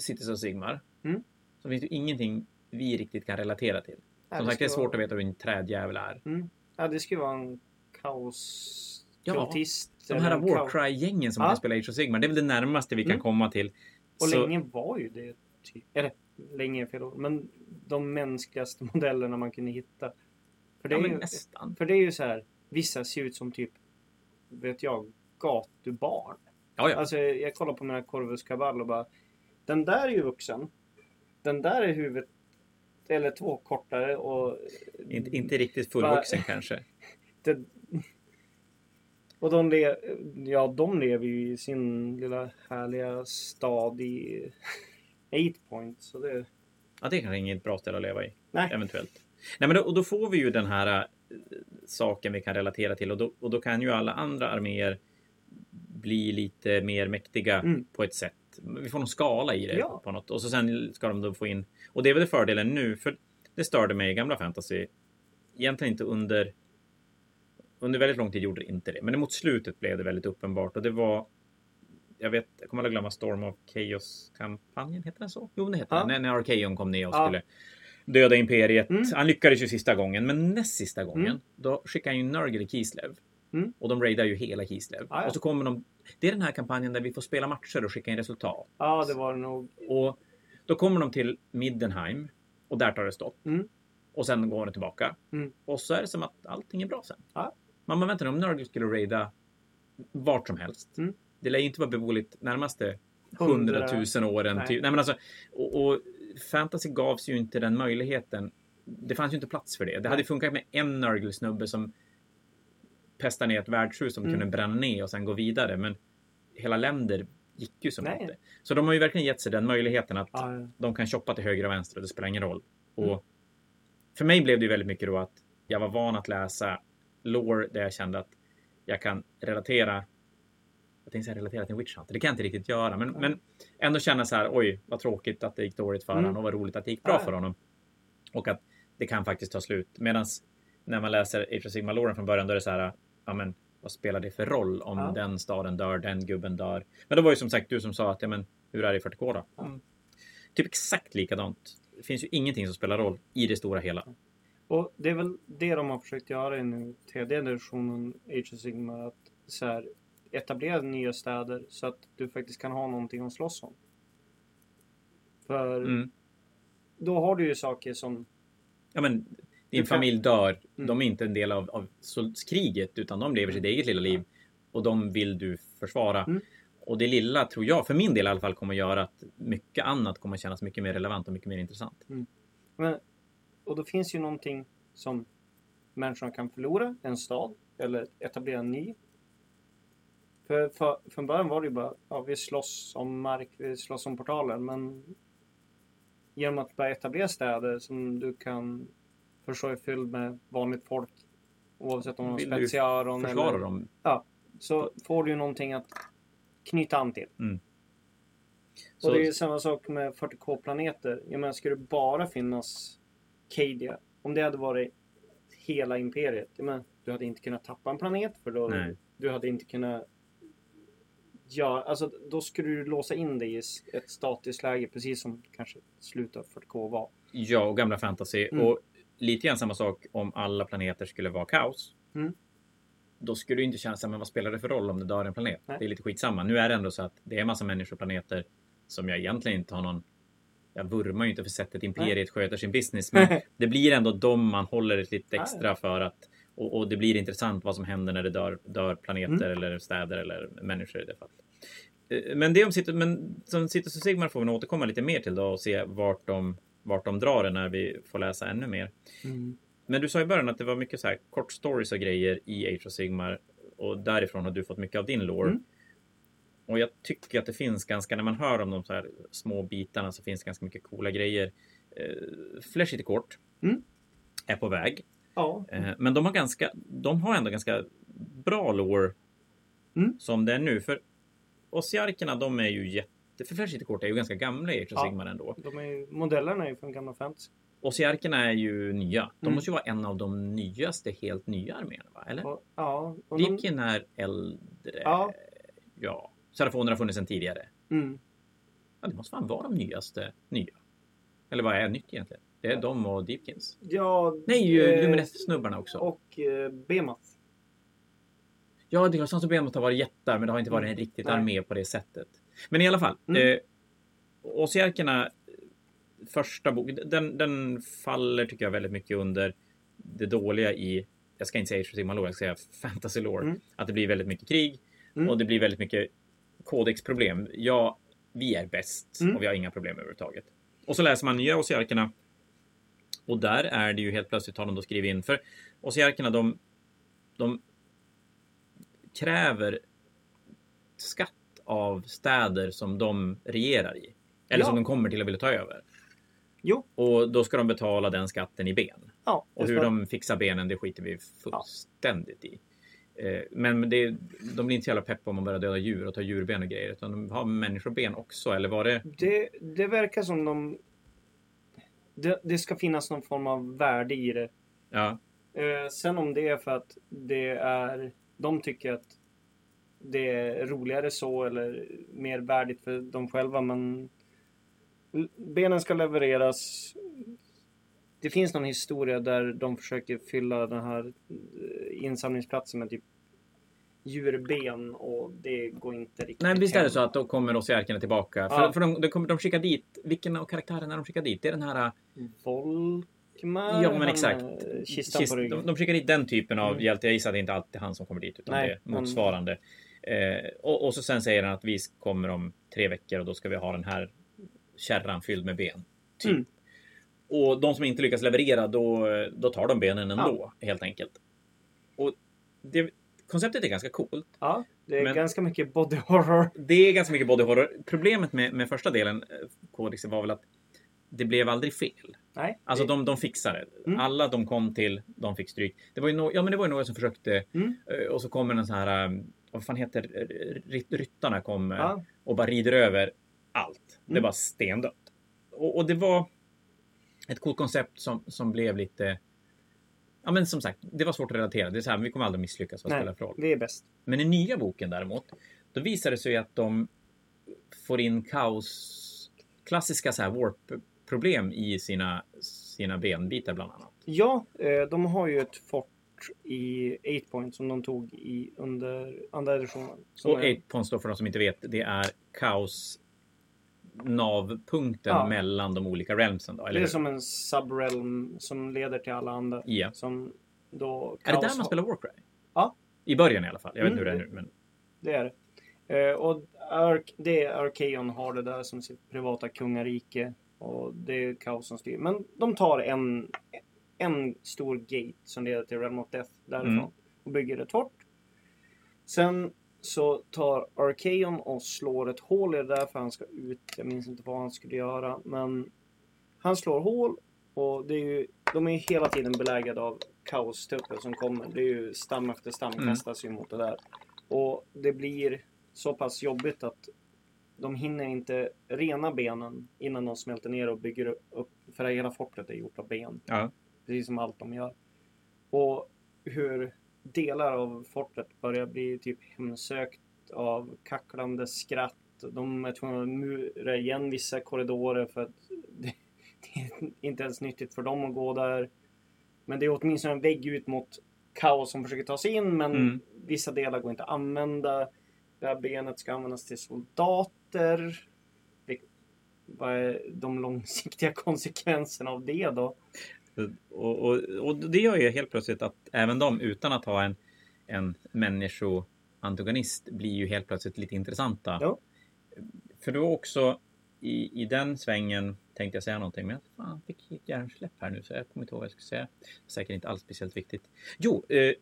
Cities och Sigmar. Mm. Så finns det ju ingenting vi riktigt kan relatera till. Som sagt, det är svårt att veta hur en trädjävel är. Mm. Ja, det ju vara en kaos Ja. De här Warcry-gängen som Ja. kan spela Age of Sigmar, det är väl det närmaste vi kan Mm. komma till. Och Så- länge var ju det, typ, eller länge är fel ord, men de mänskligaste modellerna man kunde hitta. För det, Ja, ju, nästan. för det är ju så här, vissa ser ut som typ, vet jag, gatubarn. Ja, ja. Alltså jag kollar på mina Corvus Cavall och bara, den där är ju vuxen. Den där är huvudet, eller två kortare och... Inte, inte riktigt fullvuxen kanske. Det, och de, le, ja, de lever ju i sin lilla härliga stad i Eight Point. Så det, Ja, det är kanske inget bra ställe att leva i. nej. Eventuellt. Nej, men då, och då får vi ju den här äh, saken vi kan relatera till och då, och då kan ju alla andra arméer bli lite mer mäktiga Mm. på ett sätt. Vi får någon skala i det Ja. på något. Och så sen ska de då få in... Och det är väl fördelen nu, för det störde mig i gamla fantasy. Egentligen inte under... Under väldigt lång tid gjorde det inte det. Men mot slutet blev det väldigt uppenbart och det var... Jag vet, jag kommer aldrig glömma Storm of Chaos-kampanjen, heter den så? Jo, det heter Ja. den. När- Arkeon kom ner och Ja. skulle döda Imperiet. Mm. Han lyckades ju sista gången, men näst sista gången, Mm. då skickar han ju Nurgle Kislev. Mm. Och de raidar ju hela Kislev. Ah, ja. Och så kommer de... Det är den här kampanjen där vi får spela matcher och skicka in resultat. Ja, det var det nog. Och då kommer de till Middenheim och där tar det stopp. Mm. Och sen går de tillbaka. Mm. Och så är det som att allting är bra sen. Ja. Man bara väntar nu, om Nurgle skulle raida vart som helst. Mm. Det lär ju inte vara beboeligt närmaste Hundra- hundratusen åren. Nej. Typ. Nej, men alltså, och, och fantasy gavs ju inte den möjligheten. Det fanns ju inte plats för det. Det hade funkat med en Nurgle-snubbe som pestar ner ett värdshus som Mm. kunde bränna ner och sen gå vidare. Men hela länder gick ju som inte. Så de har ju verkligen gett sig den möjligheten att Ja, ja. de kan shoppa till höger och vänster och det spelar ingen roll. Och Mm. För mig blev det ju väldigt mycket då att jag var van att läsa lore där jag kände att jag kan relatera jag tänkte säga relatera till Witch Hunter. Det kan jag inte riktigt göra. Men, Nej. men ändå känna så här, oj, vad tråkigt att det gick dåligt för Mm. honom och vad roligt att det gick bra Ja. för honom. Och att det kan faktiskt ta slut. Medan när man läser Age of sigma från början, då är det så här, ja men vad spelar det för roll om Ja. den staden dör, den gubben dör? Men det var ju som sagt du som sa att, ja men hur är det i 40K då? Ja. Mm. Typ exakt likadant. Det finns ju ingenting som spelar roll i det stora hela. Och det är väl det de har försökt göra i nu tredje editionen Age of Sigmar. Att så här, etablera nya städer så att du faktiskt kan ha någonting att slåss om. För Mm. då har du ju saker som... Ja, men din familj dör. Mm. De är inte en del av, av kriget utan de lever sitt eget lilla liv. Och de vill du försvara. Mm. Och det lilla tror jag, för min del i alla fall, kommer göra att mycket annat kommer kännas mycket mer relevant och mycket mer intressant. Men, och då finns ju någonting som människorna kan förlora. En stad. Eller etablera en ny. För, för, från början var det ju bara, ja vi slåss om mark, vi slåss om portaler. Men genom att börja etablera städer som du kan förstå är fylld med vanligt folk. Oavsett om de har du speciaron Försvara eller... dem. Så får du ju någonting att knyta an till. Så, Och det är samma sak med 40K-planeter. Jag menar, ska det bara finnas Cadia? Om det hade varit hela imperiet. Jag menar, du hade inte kunnat tappa en planet för då Nej. du hade inte kunnat Ja, alltså då skulle du låsa in dig i ett statiskt läge precis som kanske slutet av 40K var. Ja, och gamla fantasy. Mm. Och lite grann samma sak om alla planeter skulle vara kaos. Mm. Då skulle det inte kännas som, men vad spelar det för roll om det dör en planet? Nej. Det är lite skitsamma. Nu är det ändå så att det är massa människor och planeter som jag egentligen inte har någon... Jag vurmar ju inte för sättet imperiet sköter sin business, men det blir ändå dem man håller ett lite extra för att... Och, och det blir intressant vad som händer när det dör, dör planeter Mm. eller städer eller människor i det fallet. Eh, Men det om Citus, men som Citus och Sigmar får vi nog återkomma lite mer till då och se vart de, vart de drar det när vi får läsa ännu mer. Men du sa i början att det var mycket så här kort stories och grejer i Age of Sigmar och därifrån har du fått mycket av din lore. Mm. Och jag tycker att det finns ganska, när man hör om de så här små bitarna så finns det ganska mycket coola grejer. Eh, Flesh City Court Mm. är på väg. Ja, Eh, men de har, ganska, de har ändå ganska bra lore Mm. som det är nu. För Ossiarkerna, de är ju jätte... För Court är ju ganska gamla i Age of. Sigmar ändå. de är modellerna är ju från gamla fantasy. Ossiarkerna är ju nya. De Mm. måste ju vara en av de nyaste, helt nya arméerna, va? Eller? Och, ja, och de, Deepkin är äldre. Ja. ja. Sarafon har funnits sedan tidigare. mm, Ja, det måste fan vara de nyaste nya. Eller vad är nytt egentligen? Det är Ja. de och Deepkins. ja, Nej, eh, Lumineth-snubbarna också. Och eh, Bemath. Ja, det är sant som Behemoth har varit jättar, men det har inte varit en riktigt Nej. armé på det sättet. Men i alla fall. Mm. Eh, Ossiarkerna, första bok, den, den faller tycker jag väldigt mycket under det dåliga i, jag ska inte säga Age of Sigmar lore, jag ska säga fantasy lore. Mm. Att det blir väldigt mycket krig Mm. och det blir väldigt mycket kodexproblem. Ja, vi är bäst Mm. och vi har inga problem överhuvudtaget. Och så läser man nya Ossiarkerna och där är det ju helt plötsligt har de då skrivit in, för Ossiarkerna de, de kräver skatt av städer som de regerar i. Eller Ja. som de kommer till och vill ta över. Jo. Och då ska de betala den skatten i ben. Ja, Och hur de fixar benen, det skiter vi fullständigt i. Eh, Men det, de blir inte så jävla pepp om man börjar döda djur och ta djurben och grejer. Utan de har människoben också. Eller var det... Det, det verkar som de... Det, det ska finnas någon form av värde i det. Ja, Eh, sen om det är för att det är... De tycker att det är roligare så eller mer värdigt för dem själva. Men benen ska levereras. det finns någon historia där de försöker fylla den här eh, insamlingsplatsen med typ djurben och det går inte riktigt Nej, visst är det så att då kommer ossiarkerna tillbaka. För, Ja. för de, de, kommer, de skickar dit, vilken av karaktärerna de skickar dit? Det är den här... Volkmar? Ja, men exakt. med Kistan Kist- på ryggen. de, de skickar dit den typen av Mm. hjälte. Jag gissar att det inte alltid är han som kommer dit, utan Nej, det är men- motsvarande. Eh, och, och så sen säger han att vi kommer om tre veckor och då ska vi ha den här kärran fylld med ben. Typ. Mm. Och de som inte lyckas leverera, då, då tar de benen ändå, helt enkelt. Och det, konceptet är ganska coolt. Ja, det är ganska mycket body horror. Det är ganska mycket body horror. Problemet med, med första delen, eh, kodexen, var väl att det blev aldrig fel. Nej. Alltså det, de, de fixade det. Mm. Alla de kom till, de fick stryk. Det var ju, no, ja, men det var ju några som försökte Mm. eh, och så kommer en sån här, eh, vad fan heter ry- ryttarna kom eh, ja, och bara rider över allt. Det Mm. var stendött. Och, och det var ett coolt koncept som, som blev lite Ja men som sagt, det var svårt att relatera. Det är så här, vi kommer aldrig misslyckas. Vad Nej. spelar för roll? det är bäst. Men i nya boken däremot, då visar det sig att de får in kaos, klassiska så här warp-problem i sina, sina benbitar bland annat. Ja, eh, de har ju ett fort i 8 point som de tog i under andra editionen. Och är- Eight Points då, för de som inte vet, det är kaos navpunkten Ja. mellan de olika realmsen då, eller det är hur? som en subrealm som leder till alla andra. Ja. Som då Är det där man spelar Warcry? Ja. I början i alla fall. Jag vet inte Mm. hur det är nu, men Det är det. Eh, och Ark, det är Arkeon har det där som sitt privata kungarike. Och det är kaos som styr. Men de tar en, en stor gate som leder till Realm of Death därifrån. Mm. Och bygger ett fort. Sen så tar Arkeon och slår ett hål i det där för han ska ut. Jag minns inte vad han skulle göra. Men han slår hål. Och det är ju, de är ju hela tiden belägade av kaostrupper som kommer. Det är ju stam efter stam Mm. kastas ju mot det där. Och det blir så pass jobbigt att de hinner inte rena benen innan de smälter ner och bygger upp. För hela fortet är gjort av ben. ja. Precis som allt de gör. Och hur delar av fortet börjar bli typ hemsökt av kacklande skratt. De är tvungna att mura igen vissa korridorer för att det, det är inte ens nyttigt för dem att gå där. Men det är åtminstone en vägg ut mot kaos som försöker ta sig in men Mm. vissa delar går inte att använda. Det här benet ska användas till soldater. Vad är de långsiktiga konsekvenserna av det då? Och, och, och det gör ju helt plötsligt att även de utan att ha en, en människoantagonist blir ju helt plötsligt lite intressanta. Ja. För då också i, i den svängen tänkte jag säga någonting, men jag fan, fick ett hjärnsläpp här nu så jag kommer inte ihåg vad jag skulle säga. Säkert inte alls speciellt viktigt. Jo, eh,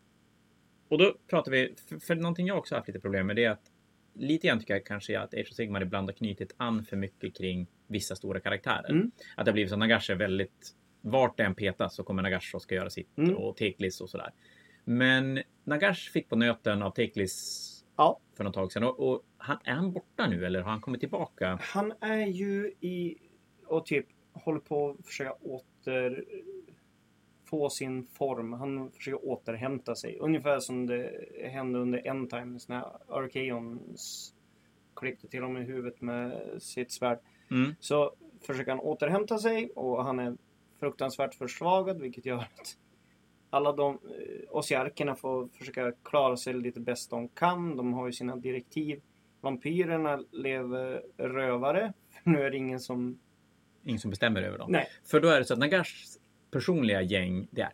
och då pratar vi, för, för någonting jag också haft lite problem med det är att lite grann tycker jag kanske att Age of Sigmar ibland har knutit an för mycket kring vissa stora karaktärer. Mm. Att det har blivit så Nagash är väldigt vart det än petas så kommer Nagash och ska göra sitt Mm. och Teklis och sådär. Men Nagash fick på nöten av Teklis Ja. för något tag sedan och, och han, är han borta nu eller har han kommit tillbaka? Han är ju i och typ håller på att försöka åter få sin form. Han försöker återhämta sig. Ungefär som det hände under End Times när Arkeons klippte till honom i huvudet med sitt svärd. Mm. Så försöker han återhämta sig och han är fruktansvärt försvagad vilket gör att alla de eh, ossiarkerna får försöka klara sig lite bäst de kan. De har ju sina direktiv. Vampyrerna lever rövare. Nu är det ingen som... Ingen som bestämmer över dem. Nej. För då är det så att Nagashs personliga gäng, det är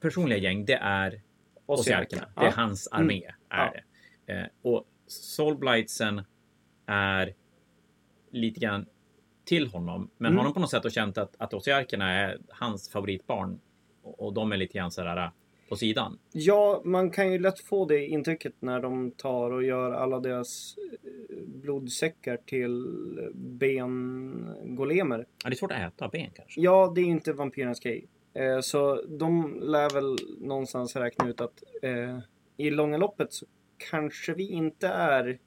personliga gäng, det är Ossiarkerna. Det är Ja. hans armé. Är Ja. det. Eh, och Soulblightsen är lite grann till honom. Men Mm. har de på något sätt känt att, att Ossiarkerna är hans favoritbarn och, och de är lite grann sådär äh, på sidan. Ja, man kan ju lätt få det intrycket när de tar och gör alla deras eh, blodsäckar till bengolemer. Ja, det är svårt att äta ben kanske. Ja, det är inte vampyrens grej. Eh, så de lär väl någonstans räkna ut att eh, i långa loppet så kanske vi inte är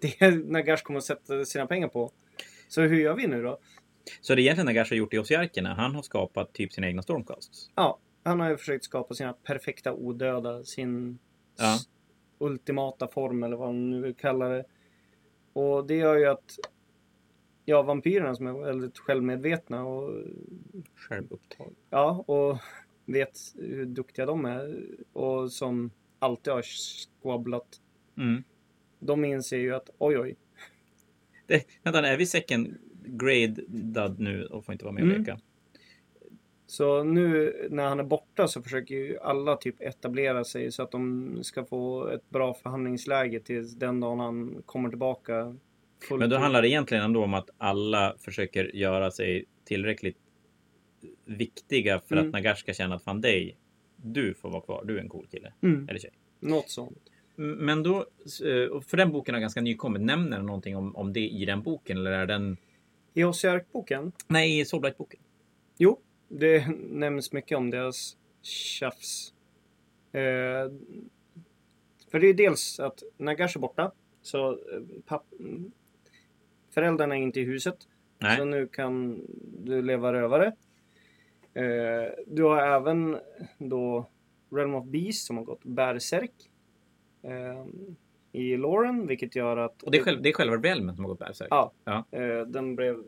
det Nagash kommer att sätta sina pengar på. Så hur gör vi nu då? Så det egentligen Nagash har gjort i Ossiarkerna, han har skapat typ sina egna Stormcasts. Ja, han har ju försökt skapa sina perfekta odöda, sin Ja. ultimata form eller vad man nu vill kalla det. Och det gör ju att ja, vampyrerna som är väldigt självmedvetna och Självupptag. Ja, och vet hur duktiga de är och som alltid har squabblat. Mm. De inser ju att oj, oj. Det, vänta, är vi second grade nu och får inte vara med och Mm. leka? Så nu när han är borta så försöker ju alla typ etablera sig så att de ska få ett bra förhandlingsläge tills den dagen han kommer tillbaka. Men då handlar det egentligen ändå om att alla försöker göra sig tillräckligt viktiga för Mm. att Nagash ska känna att fan dig, du får vara kvar. Du är en cool kille. Mm, Eller tjej. något sånt. Men då, eh, för den boken har ganska nykommit. Nämner den någonting om, om det i den boken? Eller är den... I Ossiark-boken? Nej, i Soulblight-boken. Jo, det nämns mycket om deras tjafs. Eh, för det är dels att Nagash är borta. Så eh, papp, föräldrarna är inte i huset. Nej. Så nu kan du leva rövare. Eh, du har även då Realm of Beast som har gått bärsärk. Eh, I Lauren, vilket gör att... Och det är, själv, det är själva Realmen som har gått bärsärk? Ja. Ja. Eh, den blev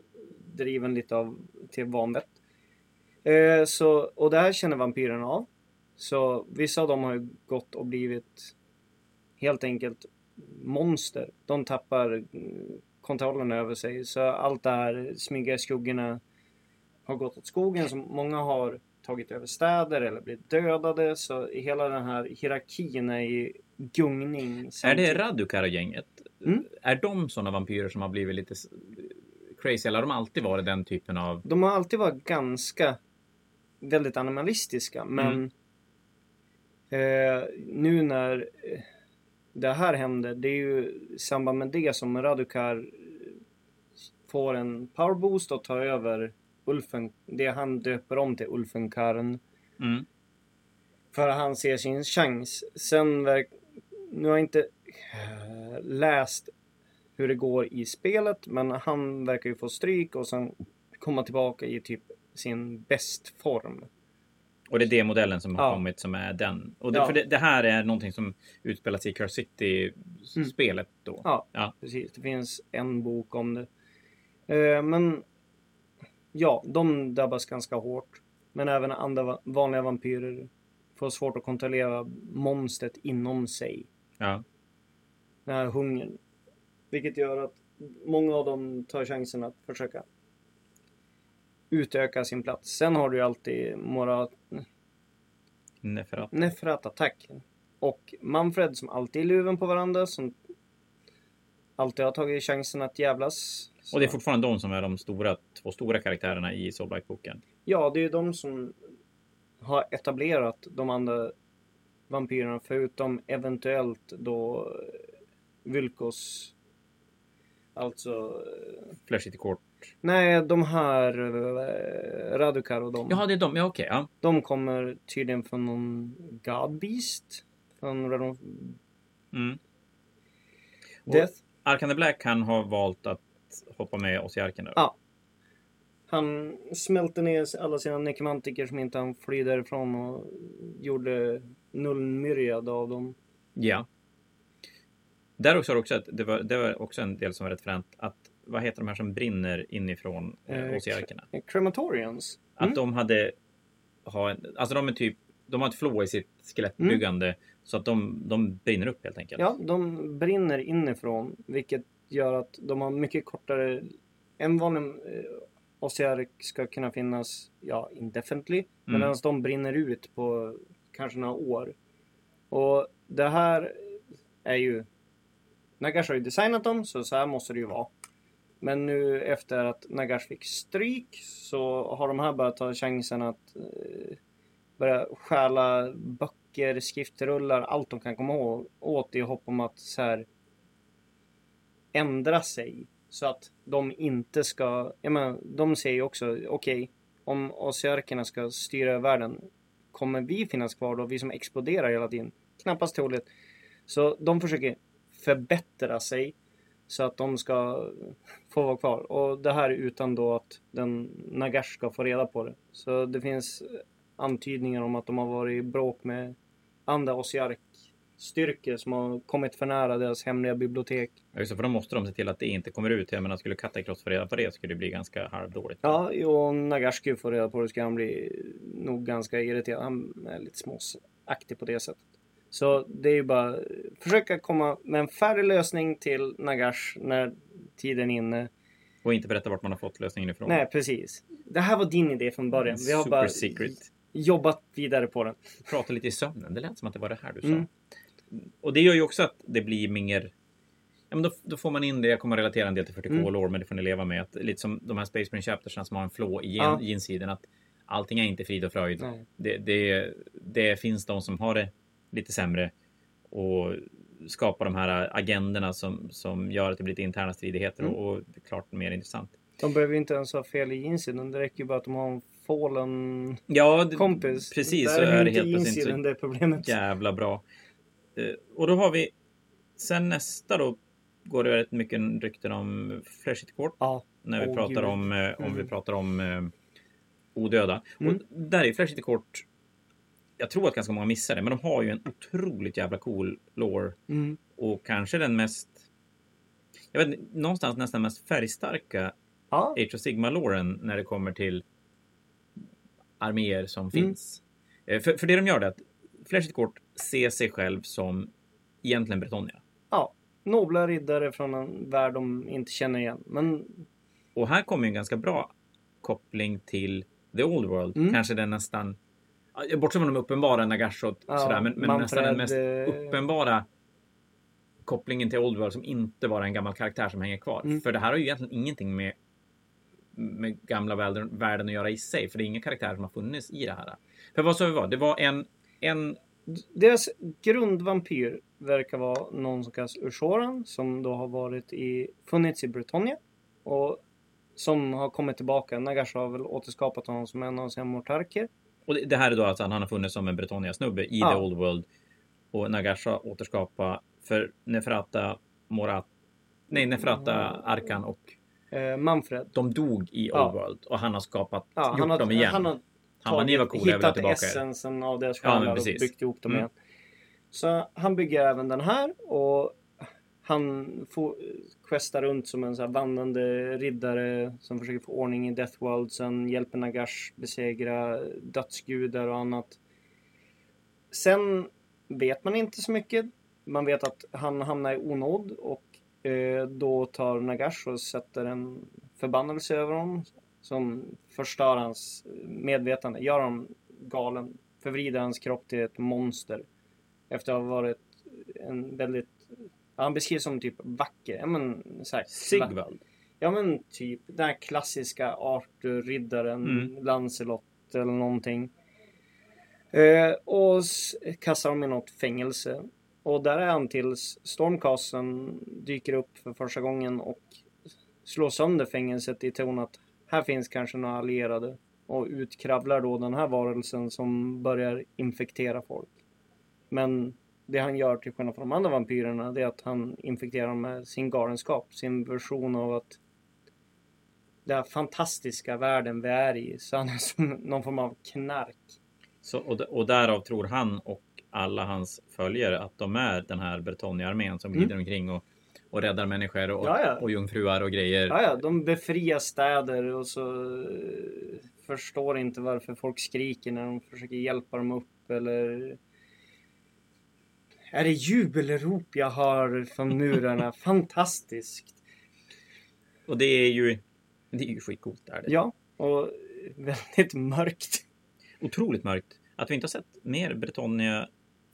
driven lite av till vanvett. Eh, så, och det här känner vampyrerna av. Så vissa av dem har ju gått och blivit helt enkelt monster. De tappar mm, kontrollen över sig. Så allt det här smyga skuggorna har gått åt skogen. Så många har tagit över städer eller blivit dödade. Så hela den här hierarkin är i gungning. Är det samtidigt. Radukar och gänget? Mm. Är de sådana vampyrer som har blivit lite crazy? Eller har de alltid varit den typen av... De har alltid varit ganska väldigt animalistiska men Mm. eh, nu när eh, det här händer, det är ju i samband med det som Radukar får en powerboost och tar över Ulfen, det han döper om till Ulfenkarn. Mm. För han ser sin chans. Sen verk, nu har jag inte eh, läst hur det går i spelet, men han verkar ju få stryk och sen komma tillbaka i typ sin bästform. Och det är D-modellen som har Ja. kommit som är den. Och det, Ja. för det, det här är någonting som utspelar sig i Curse City-spelet då. Ja, Ja. precis. Det finns en bok om det. Eh, men ja, de drabbas ganska hårt. Men även andra va- vanliga vampyrer får svårt att kontrollera monstret inom sig. Ja. Den här hungern. Vilket gör att många av dem tar chansen att försöka utöka sin plats. Sen har du ju alltid Morat, Neferat. Nefrat Attack och Manfred som alltid är luven på varandra. Som alltid har tagit chansen att jävlas. Och det är fortfarande de som är de stora, två stora karaktärerna i Soulblight-boken. Ja, det är ju de som har etablerat de andra vampyrerna förutom eventuellt då eh, Vulkos. Alltså... eh, Flash City Court. Nej, de här eh, Radukar och de. Jaha, det är de. Ja, okej. ja. De kommer tydligen från någon God Beast. Från of Mm. Och- Death. Arkan the Black kan ha valt att hoppa med oss i arken. Ja. Han smälte ner alla sina nekromantiker som inte han fly därifrån och gjorde nullmyriad av dem. Ja. Där också har också ett, det, var, det var också en del som var rätt fränt. Att, vad heter de här som brinner inifrån eh, Eh, i arkerna? Crematorians. Mm. Att de hade... Ha en, alltså de är typ... De har ett flow i sitt skelettbyggande. Så att de, de brinner upp helt enkelt. Ja, de brinner inifrån, vilket gör att de har mycket kortare... En vanlig eh, Ossiark ska kunna finnas, ja, indefinitely, Mm. medan de brinner ut på kanske några år. Och det här är ju... Nagash har ju designat dem, så så här måste det ju vara. Men nu efter att Nagash fick stryk så har de här börjat ta chansen att eh, börja stjäla böcker, skriftrullar, allt de kan komma ihåg, åt i hopp om att så här ändra sig. Så att de inte ska, jag menar, de säger ju också, okej, om Asiarkerna ska styra världen, kommer vi finnas kvar då? Vi som exploderar hela tiden? Knappast troligt. Så de försöker förbättra sig så att de ska få vara kvar. Och det här utan då att den Nagash ska få reda på det. Så det finns antydningar om att de har varit i bråk med andra Ossiark styrkor som har kommit för nära deras hemliga bibliotek. Ja, just det, för då måste de se till att det inte kommer ut. Jag menar, skulle Katakross få reda på det skulle det bli ganska halvdåligt. Ja, och Nagash skulle få reda på det skulle han bli nog ganska irriterad. Han är lite småaktig på det sättet. Så det är ju bara försöka komma med en färdig lösning till Nagash när tiden är inne. Och inte berätta vart man har fått lösningen ifrån. Nej, precis. Det här var din idé från början. Vi har Super bara secret. jobbat vidare på den. Prata lite i sömnen. Det lät som att det var det här du sa. Mm. Och det gör ju också att det blir mer... Ja, men då, då får man in det, jag kommer att relatera en del till 40K Mm. lore, men det får ni leva med. Att, lite som de här Space Marine Chaptersna som har en flå i gen, insidan. Att allting är inte frid och fröjd. Det, det, det finns de som har det lite sämre. Och skapar de här agenderna som, som gör att det blir lite interna stridigheter Mm. och, och klart mer intressant. De behöver inte ens ha fel i insidan. Det räcker ju bara att de har en fallen Ja, det, kompis. precis. Där Så är det helt plötsligt inte så det problemet. jävla bra. Eh, Och då har vi sen nästa då går det väldigt mycket rykten om Fleshit Court Ja. när vi Åh, pratar gud. om, eh, om Mm. vi pratar om eh, odöda. Mm. Och där är Fleshit Court jag tror att ganska många missar det, men de har ju en otroligt jävla cool lore Mm. och kanske den mest jag vet någonstans nästan mest färgstarka Ja. Age of Sigma-loren när det kommer till arméer som Mm. finns. Eh, För, för det de gör är att Flashit Court ser sig själv som egentligen Bretonia. ja. Nobla riddare från en värld de inte känner igen. Men Och här kommer en ganska bra koppling till The Old World. Mm. Kanske den nästan, bortsett från de uppenbara Nagash och Ja, sådär, men, men Manfred, nästan den mest eh, uppenbara kopplingen till Old World som inte bara är en gammal karaktär som hänger kvar. Mm. För det här har ju egentligen ingenting med, med gamla världen, världen att göra i sig. För det är inga karaktärer som har funnits i det här. För vad sa vi var? Det var en, en deras grundvampyr verkar vara någon som kallas Ushoran som då har varit i, funnits i Bretonia. Och som har kommit tillbaka. Nagash har väl återskapat honom som en av sina mortarker. Och det, här är då alltså att han har funnits som en Bretonia-snubbe i Ja. The Old World. Och Nagasha återskapa för Neferata Morat... Nej, Neferata Arkan och Eh, Manfred. de dog i Old Ja. World. Och han har skapat, Ja, gjort har, dem igen. Han, har ni var ha hittat essensen av deras Ja, själar och precis. byggt ihop dem Mm. igen. Så han bygger även den här och han får questa runt som en så vandrande riddare som försöker få ordning i Death World. Sen hjälper Nagash besegra dödsgudar och annat. Sen vet man inte så mycket. Man vet att han hamnar i onåd och eh, då tar Nagash och sätter en förbannelse över honom som förstör hans medvetande, gör honom galen, förvrider hans kropp till ett monster. Efter att ha varit en väldigt, han beskrivs som typ vacker, ja men så här, Sigvald. Ja men typ den här klassiska Arthur-riddaren, Mm. Lancelot eller någonting. Eh, och kastar dem i något fängelse. Och där är han tills Stormcasten dyker upp för första gången och slår sönder fängelset i ton att här finns kanske några allierade. Och utkravlar då den här varelsen som börjar infektera folk. Men det han gör till skillnad från de andra vampyrerna det är att han infekterar dem med sin galenskap. Sin version av att den här fantastiska världen vi är i. Så han är som någon form av knark. Så, och, och därav tror han och alla hans följare att de är den här Bretonia-armén som Mm. glider omkring och, och räddar människor och, Ja, ja. och jungfruar och grejer. Ja, ja, de befriar städer och så eh, förstår inte varför folk skriker när de försöker hjälpa dem upp eller är det jubelrop jag hör från murarna? Fantastiskt! Och det är ju, det är ju skitcoolt. Är det. Ja, och väldigt mörkt. Otroligt mörkt. Att vi inte har sett mer Bretonia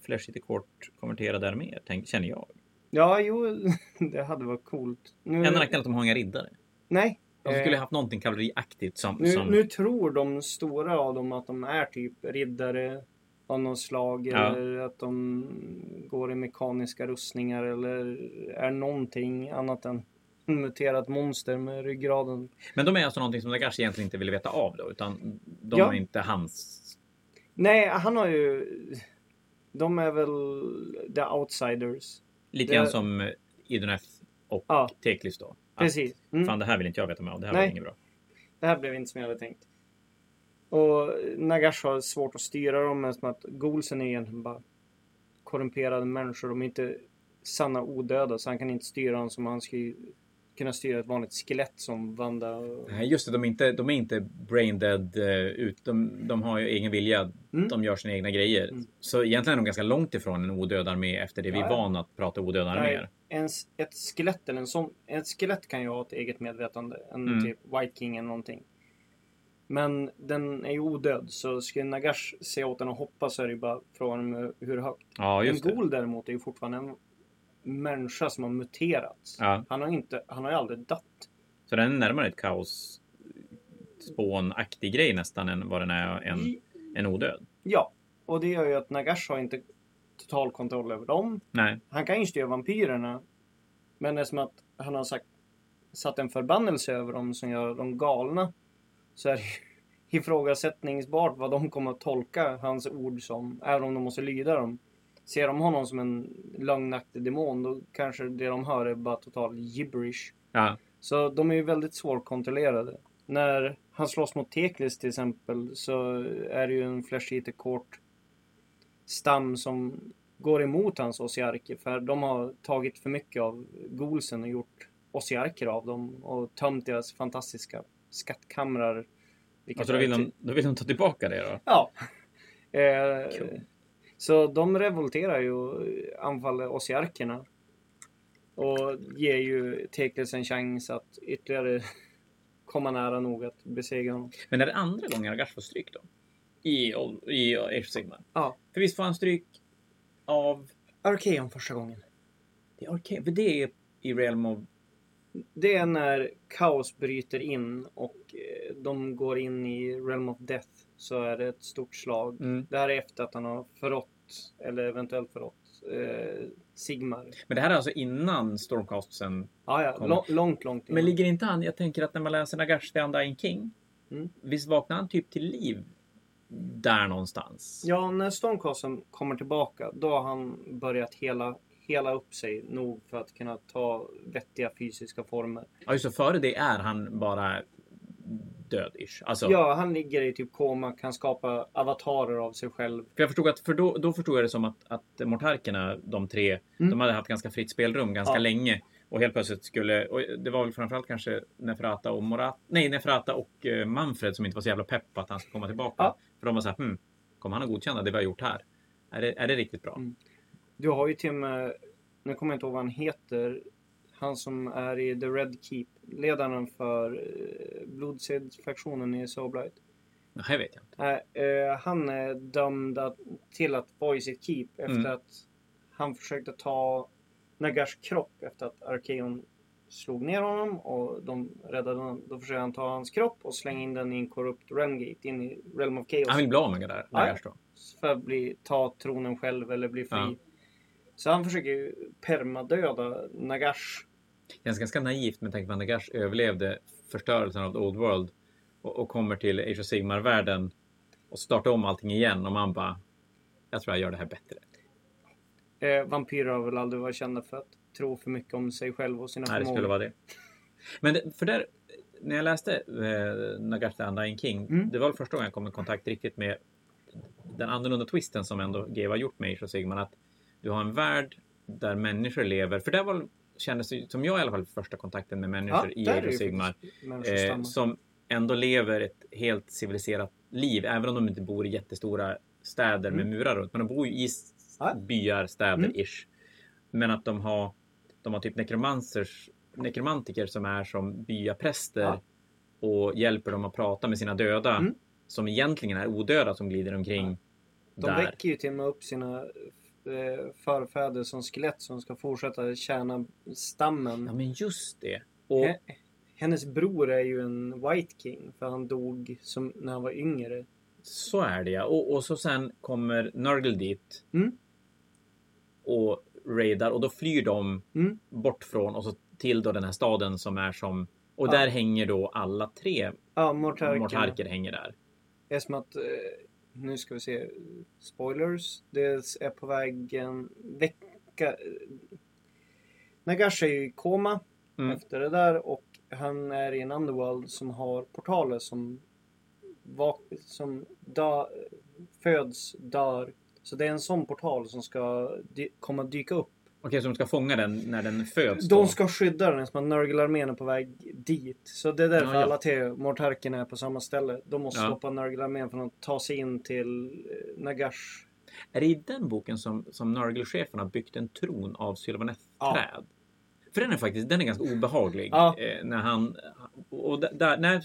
Flash City Court konverterade arméer, känner jag. Ja, jo, det hade varit coolt. Nu, Enda nackdelen är att de har inga riddare. Nej. De eh, skulle haft någonting kavalleriaktigt som... Nu, som nu tror de stora av dem att de är typ riddare av något slag Ja. eller att de går i mekaniska rustningar eller är någonting annat än muterat monster med ryggraden. Men de är alltså någonting som Nagash egentligen inte ville veta av då, utan de Ja. är inte hans... Nej, han har ju... De är väl the outsiders. Lite grann som Iduneth och Ja, Teklis då. Att, precis. Mm. Fan, det här vill inte jag veta med av. Det här Nej. var inget bra. Det här blev inte som jag hade tänkt. Och Nagash har svårt att styra dem eftersom att Golsen är egentligen bara korrumperade människor. De är inte sanna odöda så han kan inte styra dem som han skulle kunna styra ett vanligt skelett som Wanda. och- Nej, just det. De är inte, de är inte brain dead eh, ut. De, de har ju egen vilja. Mm. De gör sina egna grejer. Mm. Så egentligen är de ganska långt ifrån en odöd armé efter det vi är Ja, ja. vana att prata odöda arméer. En, ett skelett eller en sån, ett skelett kan ju ha ett eget medvetande. En Mm. typ White King eller någonting. Men den är ju odöd så skulle Nagash se åt den och hoppa så är det ju bara frågan om hur högt. Ja, En just det. Ghoul däremot är ju fortfarande en människa som har muterats. Ja. Han har inte, han har ju aldrig dött. Så den är närmare ett kaos spånaktig grej nästan än vad den är en, en odöd. Ja, och det gör ju att Nagash har inte total kontroll över dem. Nej. Han kan ju styra vampyrerna. Men det är som att han har sagt, satt en förbannelse över dem som gör dem galna. Så är det ifrågasättningsbart vad de kommer att tolka hans ord som. Även om de måste lyda dem. Ser de honom som en lögnaktig demon då kanske det de hör är bara total gibberish. Ja. Så de är ju väldigt svårkontrollerade. När han slåss mot Teklis till exempel så är det ju en Flesh Eater Court stam som går emot hans osiarker för de har tagit för mycket av golsen och gjort osiarker av dem och tömt deras fantastiska skattkamrar. Alltså då vill, de, då vill de ta tillbaka det då? Ja. Eh, Cool. Så de revolterar ju och anfaller osiarkerna. Och ger ju Teklis en chans att ytterligare komma nära nog att besegra honom. Men är det andra gången Agash får stryk då? I, i Age of Sigmar? Ja. För visst får han stryk av... Arkeon första gången. Det är okej, för det är i Realm of... Det är när kaos bryter in och eh, de går in i Realm of Death. Så är det ett stort slag. Mm. Det här är efter att han har förrått, eller eventuellt förrått, eh, Sigmar. Men det här är alltså innan Stormcastsen. Ja, ja. Kom. Lång, långt, långt innan. Men ligger inte han... Jag tänker att när man läser Nagash The Undying King. Mm. Visst vaknar han typ till liv där någonstans? Ja, när Stormcasten kommer tillbaka, då har han börjat hela, hela upp sig nog för att kunna ta vettiga fysiska former. Ja, just det. Före det är han bara död-ish. Alltså, Ja, han ligger i typ koma, kan skapa avatarer av sig själv. För jag förstod att, för då, då förstod jag det som att, att mortarkerna, de tre, Mm. de hade haft ganska fritt spelrum ganska Ja. länge. Och helt plötsligt skulle, och det var väl framförallt kanske Nefrata och Morat, nej Nefrata och eh, Manfred som inte var så jävla pepp på att han skulle komma tillbaka. Ja. För de var såhär, hm, kommer han att godkänna det vi har gjort här? Är det, är det riktigt bra? Mm. Du har ju till och med, nu kommer jag inte ihåg vad han heter, han som är i The Red Keep, ledaren för eh, blodsedsfraktionen i Soulblight. Nej, jag vet jag inte. Nej, eh, han är dömd att, till att vara i sitt keep efter Mm. att han försökte ta Nagars kropp efter att Arkeon slog ner honom och de räddade honom. Då försökte han ta hans kropp och slänga in den i en korrupt Realmgate in i Realm of Chaos. Han vill bli av med där. Nagash då. För att bli, ta tronen själv eller bli fri. Ja. Så han försöker ju permadöda Nagash. Känns ganska naivt med tanke på att Nagash överlevde förstörelsen av The Old World och, och kommer till Age of Sigmar-världen och startar om allting igen och man bara, jag tror jag gör det här bättre. Eh, vampyrer har väl aldrig varit kända för att tro för mycket om sig själv och sina Nej, det skulle vara det. Men det, för där, när jag läste eh, Nagash the Undying King, Mm. det var första gången jag kom i kontakt riktigt med den annorlunda twisten som ändå GW har gjort med Age of Sigmar. Att du har en värld där människor lever. För det var kändes som jag i alla fall första kontakten med människor i där är Age of Sigmar. Eh, som ändå lever ett helt civiliserat liv. Även om de inte bor i jättestora städer med Mm. murar runt. Men de bor ju i Ja. byar, städer, Mm. Men att de har, de har typ nekromansers, nekromantiker som är som byapräster. Ja. Och hjälper dem att prata med sina döda. Mm. Som egentligen är odöda som glider omkring De där. väcker ju till och med upp sina förfäder som skelett som ska fortsätta tjäna stammen. Ja men just det. Och, He- Hennes bror är ju en White King för han dog som, när han var yngre. Så är det ja. Och, och så sen kommer Nurgle dit. Mm. Och raidar och då flyr de Mm. bort från och så till då den här staden som är som och Ja. där hänger då alla tre Ja, mortarker hänger där. Det är som att, eh, nu ska vi se, spoilers. Det är på väg en vecka. Nagash är ju i koma Mm. efter det där och han är i en underworld som har portaler som, som dö- föds, dör Så det är en sån portal som ska dy- komma dyka upp. Okej, så de ska fånga den när den föds? De då? ska skydda den som att Nurgle-armén är på väg dit. Så det är därför Ja, ja. alla tre Mortarkerna är på samma ställe. De måste Ja. stoppa Nurgle-armén från att ta sig in till eh, Nagash. Är det i den boken som, som Nurgle-chefen har byggt en tron av Sylvaneth-träd? För den är faktiskt den är ganska obehaglig. Ja. Eh, när han... Och där- när,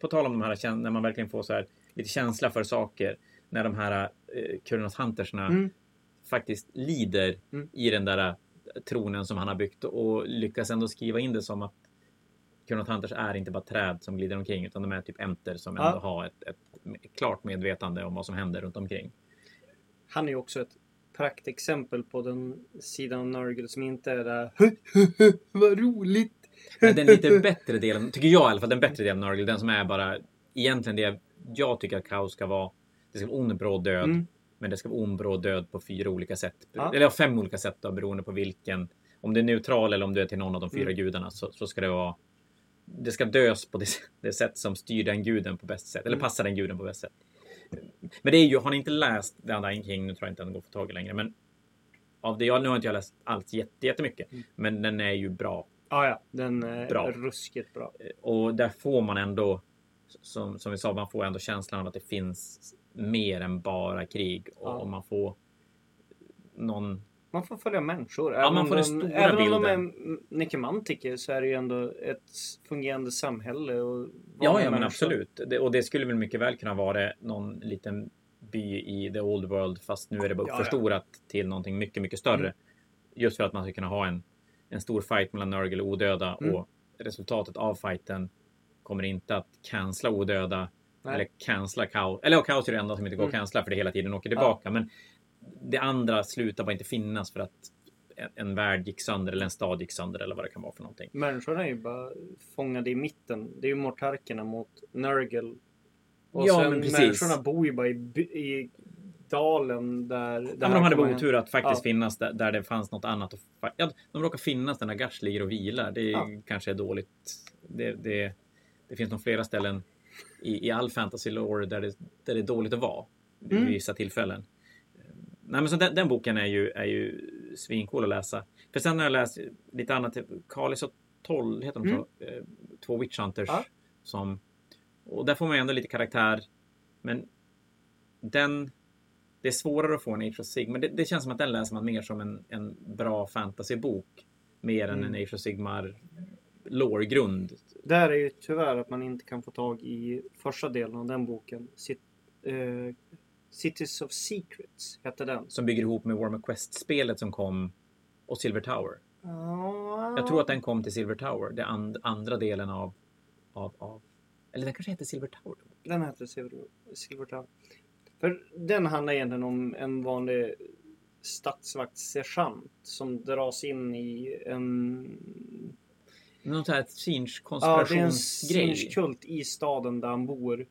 på tal om de här när man verkligen får så här lite känsla för saker. När de här eh, Kurnos Huntersna Mm. Faktiskt lider Mm. i den där eh, tronen som han har byggt och lyckas ändå skriva in det som att Kurnos Hunters är inte bara träd som glider omkring utan de är typ enter som Ja. ändå har ett, ett klart medvetande om vad som händer runt omkring. Han är ju också ett praktexempel på den sidan av Nurgle som inte är där Vad roligt! Men Den lite bättre delen, tycker jag i alla fall, den bättre delen av Nurgle, den som är bara egentligen det jag tycker att kaos ska vara. Det ska vara ond, bråd, död. Mm. Men det ska vara ond, bråd, död på fyra olika sätt. Ja. Eller fem olika sätt då, beroende på vilken. Om det är neutral eller om du är till någon av de fyra Mm. gudarna så, så ska det vara. Det ska dös på det, det sätt som styr den guden på bäst sätt. Eller Mm. passar den guden på bäst sätt. Men det är ju, har ni inte läst The Undying King, nu tror jag inte den går att få tag i längre. Men av det, jag, nu har inte jag läst allt jätte, jättemycket. Mm. Men den är ju bra. Ja, ja. Den är Bra. ruskigt bra. Och där får man ändå, som, som vi sa, man får ändå känslan av att det finns mer än bara krig. Och, Ja. och man får någon... Man får följa människor. Ja, man om får den de, stora även om de är bilden. nekomantiker så är det ju ändå ett fungerande samhälle. Och Ja, ja men absolut. Det, och det skulle väl mycket väl kunna vara någon liten by i the old world fast nu är det bara Ja, ja. uppförstorat till någonting mycket, mycket större. Mm. Just för att man ska kunna ha en, en stor fight mellan Nurgle och odöda Mm. och resultatet av fighten kommer inte att cancella odöda Nej. eller cancella kaos. Eller ja, kaos är det enda som inte går att Mm. cancella för det hela tiden åker tillbaka. Men det andra slutar bara inte finnas för att en, en värld gick sönder eller en stad gick sönder eller vad det kan vara för någonting. Människorna är ju bara fångade i mitten. Det är ju mortarkerna mot Nurgle. Och Ja, sen men precis. människorna bor ju bara i, i dalen där... där Ja, de hade bara otur att faktiskt Ja. finnas där, där det fanns något annat. att Ja, de råkar finnas där när Gash ligger och vilar. Det är, Ja. kanske är dåligt. Det, det, det finns nog flera ställen i, i all fantasy lore där det, där det är dåligt att vara. Vid Mm. vissa tillfällen. Nej, men så den, den boken är ju, är ju svincool att läsa. För sen har jag läst lite annat. Kalis och Toll heter de så? Eh, Två Witch Hunters. Mm. Ja. Som, och där får man ju ändå lite karaktär. Men den... Det är svårare att få en Age of Sigmar. Det, det känns som att den läser man mer som en, en bra fantasybok. Mer än Mm. en Age of Sigmar lore-grund. Där är ju tyvärr att man inte kan få tag i första delen av den boken. Cit, eh, Cities of Secrets hette den. Som bygger ihop med Warhammer Quest-spelet som kom och Silver Tower. Jag tror att den kom till Silver Tower. Det and, andra delen av, av, av... Eller den kanske heter Silver Tower. Den hette Silver, Silvertown. För den handlar egentligen om en vanlig statsvaktssergeant som dras in i en... Någon sån här Ja, det är en Sinch-konspirationsgrej. Sinch-kult i staden där han bor.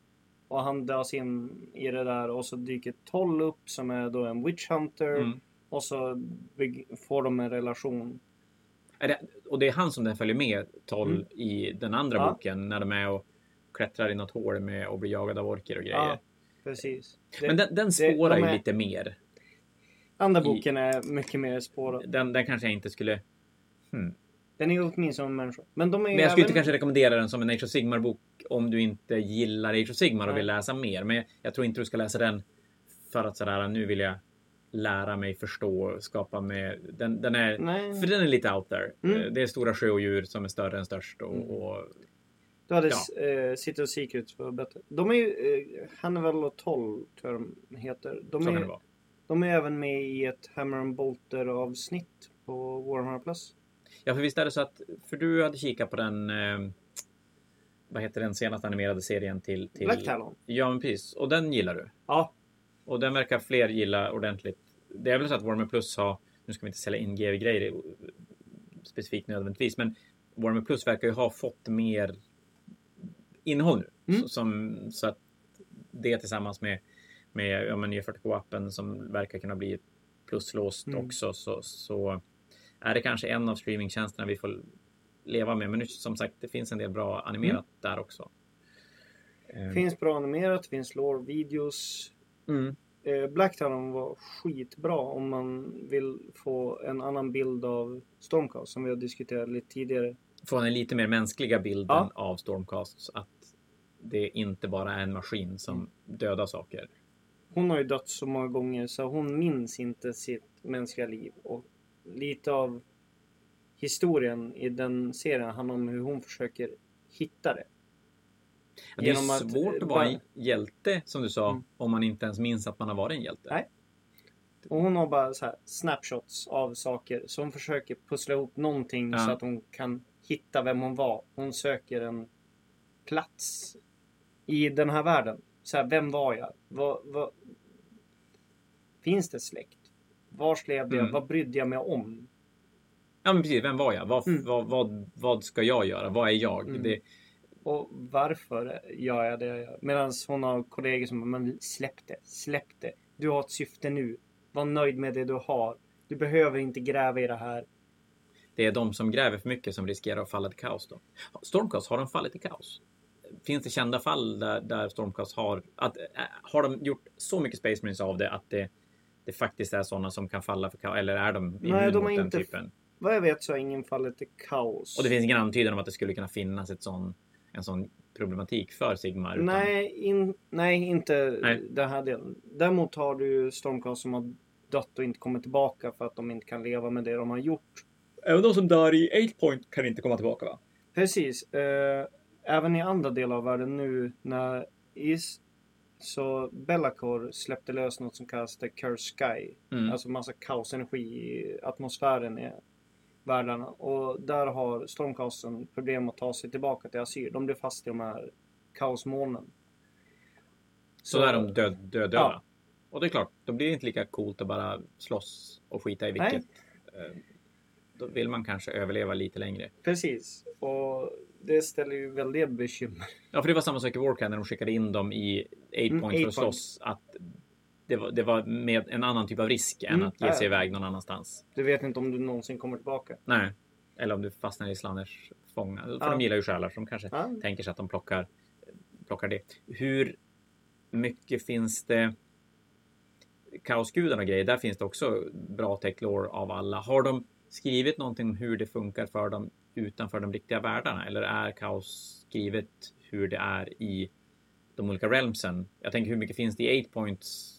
Och han dras in i det där och så dyker Toll upp som är då en witch hunter. Mm. Och så får de en relation. Det, och det är han som den följer med, Toll, Mm. i den andra Ja. boken. När de är och klättrar i något hål med och blir jagade av orker och grejer. Ja, precis. Det, Men den, den spårar de ju är- lite mer. andra i- boken är mycket mer spårad. Den, den kanske jag inte skulle... Hmm. Den är ju åtminstone en människa. Men de är Men jag skulle inte kanske rekommendera den som en Age of Sigmar-bok om du inte gillar Age of Sigmar och Nej. vill läsa mer. Men jag, tror inte du ska läsa den för att sådär, nu vill jag lära mig förstå, skapa med... Den, den är... Nej. För den är lite out there. Mm. Eh, Det är stora sjöodjur som är större än störst. Och, Mm. och Du hade Ja. eh, City of Secrets var bättre. De är ju, eh, Hannibal och Toll tror jag de heter. De så kan det är, vara. de är även med i ett Hammer and Bolter avsnitt på Warhammer Plus. Ja, för visst är det så att... För du hade kikat på den... Eh, vad heter den senaste animerade serien till... till Black Talon. Ja, men precis. Och den gillar du. Ja, Och den verkar fler gilla ordentligt. Det är väl så att Warhammer Plus har... Nu ska vi inte sälja in GW-grejer specifikt nödvändigtvis, men Warhammer Plus verkar ju ha fått mer innehåll nu. Mm. Så, som, så att det tillsammans med, med ja, men 40K-appen som verkar kunna bli pluslåst Mm. också, så, så är det kanske en av streamingtjänsterna vi får leva med. Men nu, som sagt, det finns en del bra animerat där också. Eh, finns bra animerat, finns lore-videos. Mm. eh, Black Talon var skitbra om man vill få en annan bild av Stormcast som vi har diskuterat lite tidigare. Få den lite mer mänskliga bilden Ja. av Stormcast. Så att det inte bara är en maskin som dödar saker. Hon har ju dött så många gånger så hon minns inte sitt mänskliga liv. Och lite av historien i den serien handlar om hur hon försöker hitta det. Ja, Det är att, svårt eh, att vara bara- en hjälte, som du sa, Mm. om man inte ens minns att man har varit en hjälte. Nej. Och hon har bara så här snapshots av saker. Så hon försöker pussla ihop någonting Ja. så att hon kan hitta vem hon var. Hon söker en plats i den här världen. Så här, vem var jag? Vad, vad... Finns det släkt? Vars levde jag? Mm. Vad brydde jag mig om? Ja, men precis. Vem var jag? Vad, Mm. vad, vad, vad ska jag göra? Vad är jag? Mm. Det, Och varför gör jag det? Medan hon har kollegor som men släpp det, släpp det. Du har ett syfte nu. Var nöjd med det du har. Du behöver inte gräva i det här. det är de som gräver för mycket som riskerar att falla till kaos. Då. Stormcast, har de fallit i kaos? Finns det kända fall där, där Stormcast har... Att, äh, har de gjort så mycket Space Marines av det att det, det faktiskt är sådana som kan falla för kaos? Eller är de Nej, de mot har den inte- typen? Vad jag vet så har ingen fallit i kaos. Och det finns ingen antydan om att det skulle kunna finnas ett sån, en sån problematik för Sigmar? utan- Nej, in, nej, inte Nej. den här delen. Däremot har du ju Stormcast som har dött och inte kommit tillbaka för att de inte kan leva med det de har gjort. Även de som dör i 8 point kan inte komma tillbaka va? Precis. Eh, även i andra delar av världen nu när is så Bellacore släppte lös något som kallas The Curse Sky. Mm. Alltså massa kaosenergi i atmosfären i världarna. Och där har Stormcasten problem att ta sig tillbaka till Asyr. De blir fast i de här kaosmolnen. Så där är de död, död, döda. Ja. Och det är klart, då blir det inte lika coolt att bara slåss och skita i vilket. Eh, Då vill man kanske överleva lite längre. Precis. Och det ställer ju väldiga bekymmer. Ja, för det var samma sak i Warcraft när de skickade in dem i 8 Mm, point för eight att slåss. Att det var, det var med en annan typ av risk än Mm, att ge sig ja. iväg någon annanstans. Du vet inte om du någonsin kommer tillbaka. Nej. Eller om du fastnar i Slanners fånga. För Ja. de gillar ju själar som kanske Ja. tänker sig att de plockar, plockar det. Hur mycket finns det kaosgudarna och grejer? Där finns det också bra tech lore av alla. Har de skrivit någonting om hur det funkar för dem utanför de riktiga världarna? Eller är kaos skrivet hur det är i de olika realmsen? Jag tänker hur mycket finns det i 8 points?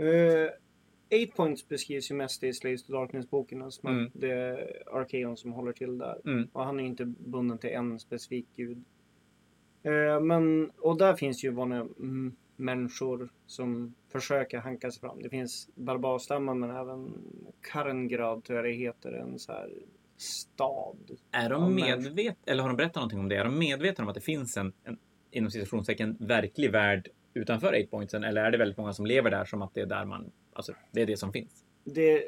Uh, Eight Points beskrivs ju mest i Slaves to Darkness-boken. Som Mm. det är Archeon som håller till där. Mm. Och han är inte bunden till en specifik gud. Eh, men, och där finns ju vanliga människor som försöker hanka sig fram. Det finns barbarstammar men även Karengrad tror jag det heter. En så här stad. Är de medvetna, eller har de berättat någonting om det? Är de medvetna om att det finns en, en inom citationstecken verklig värld utanför 8 pointsen? Eller är det väldigt många som lever där som att det är där man, alltså det är det som finns? Det,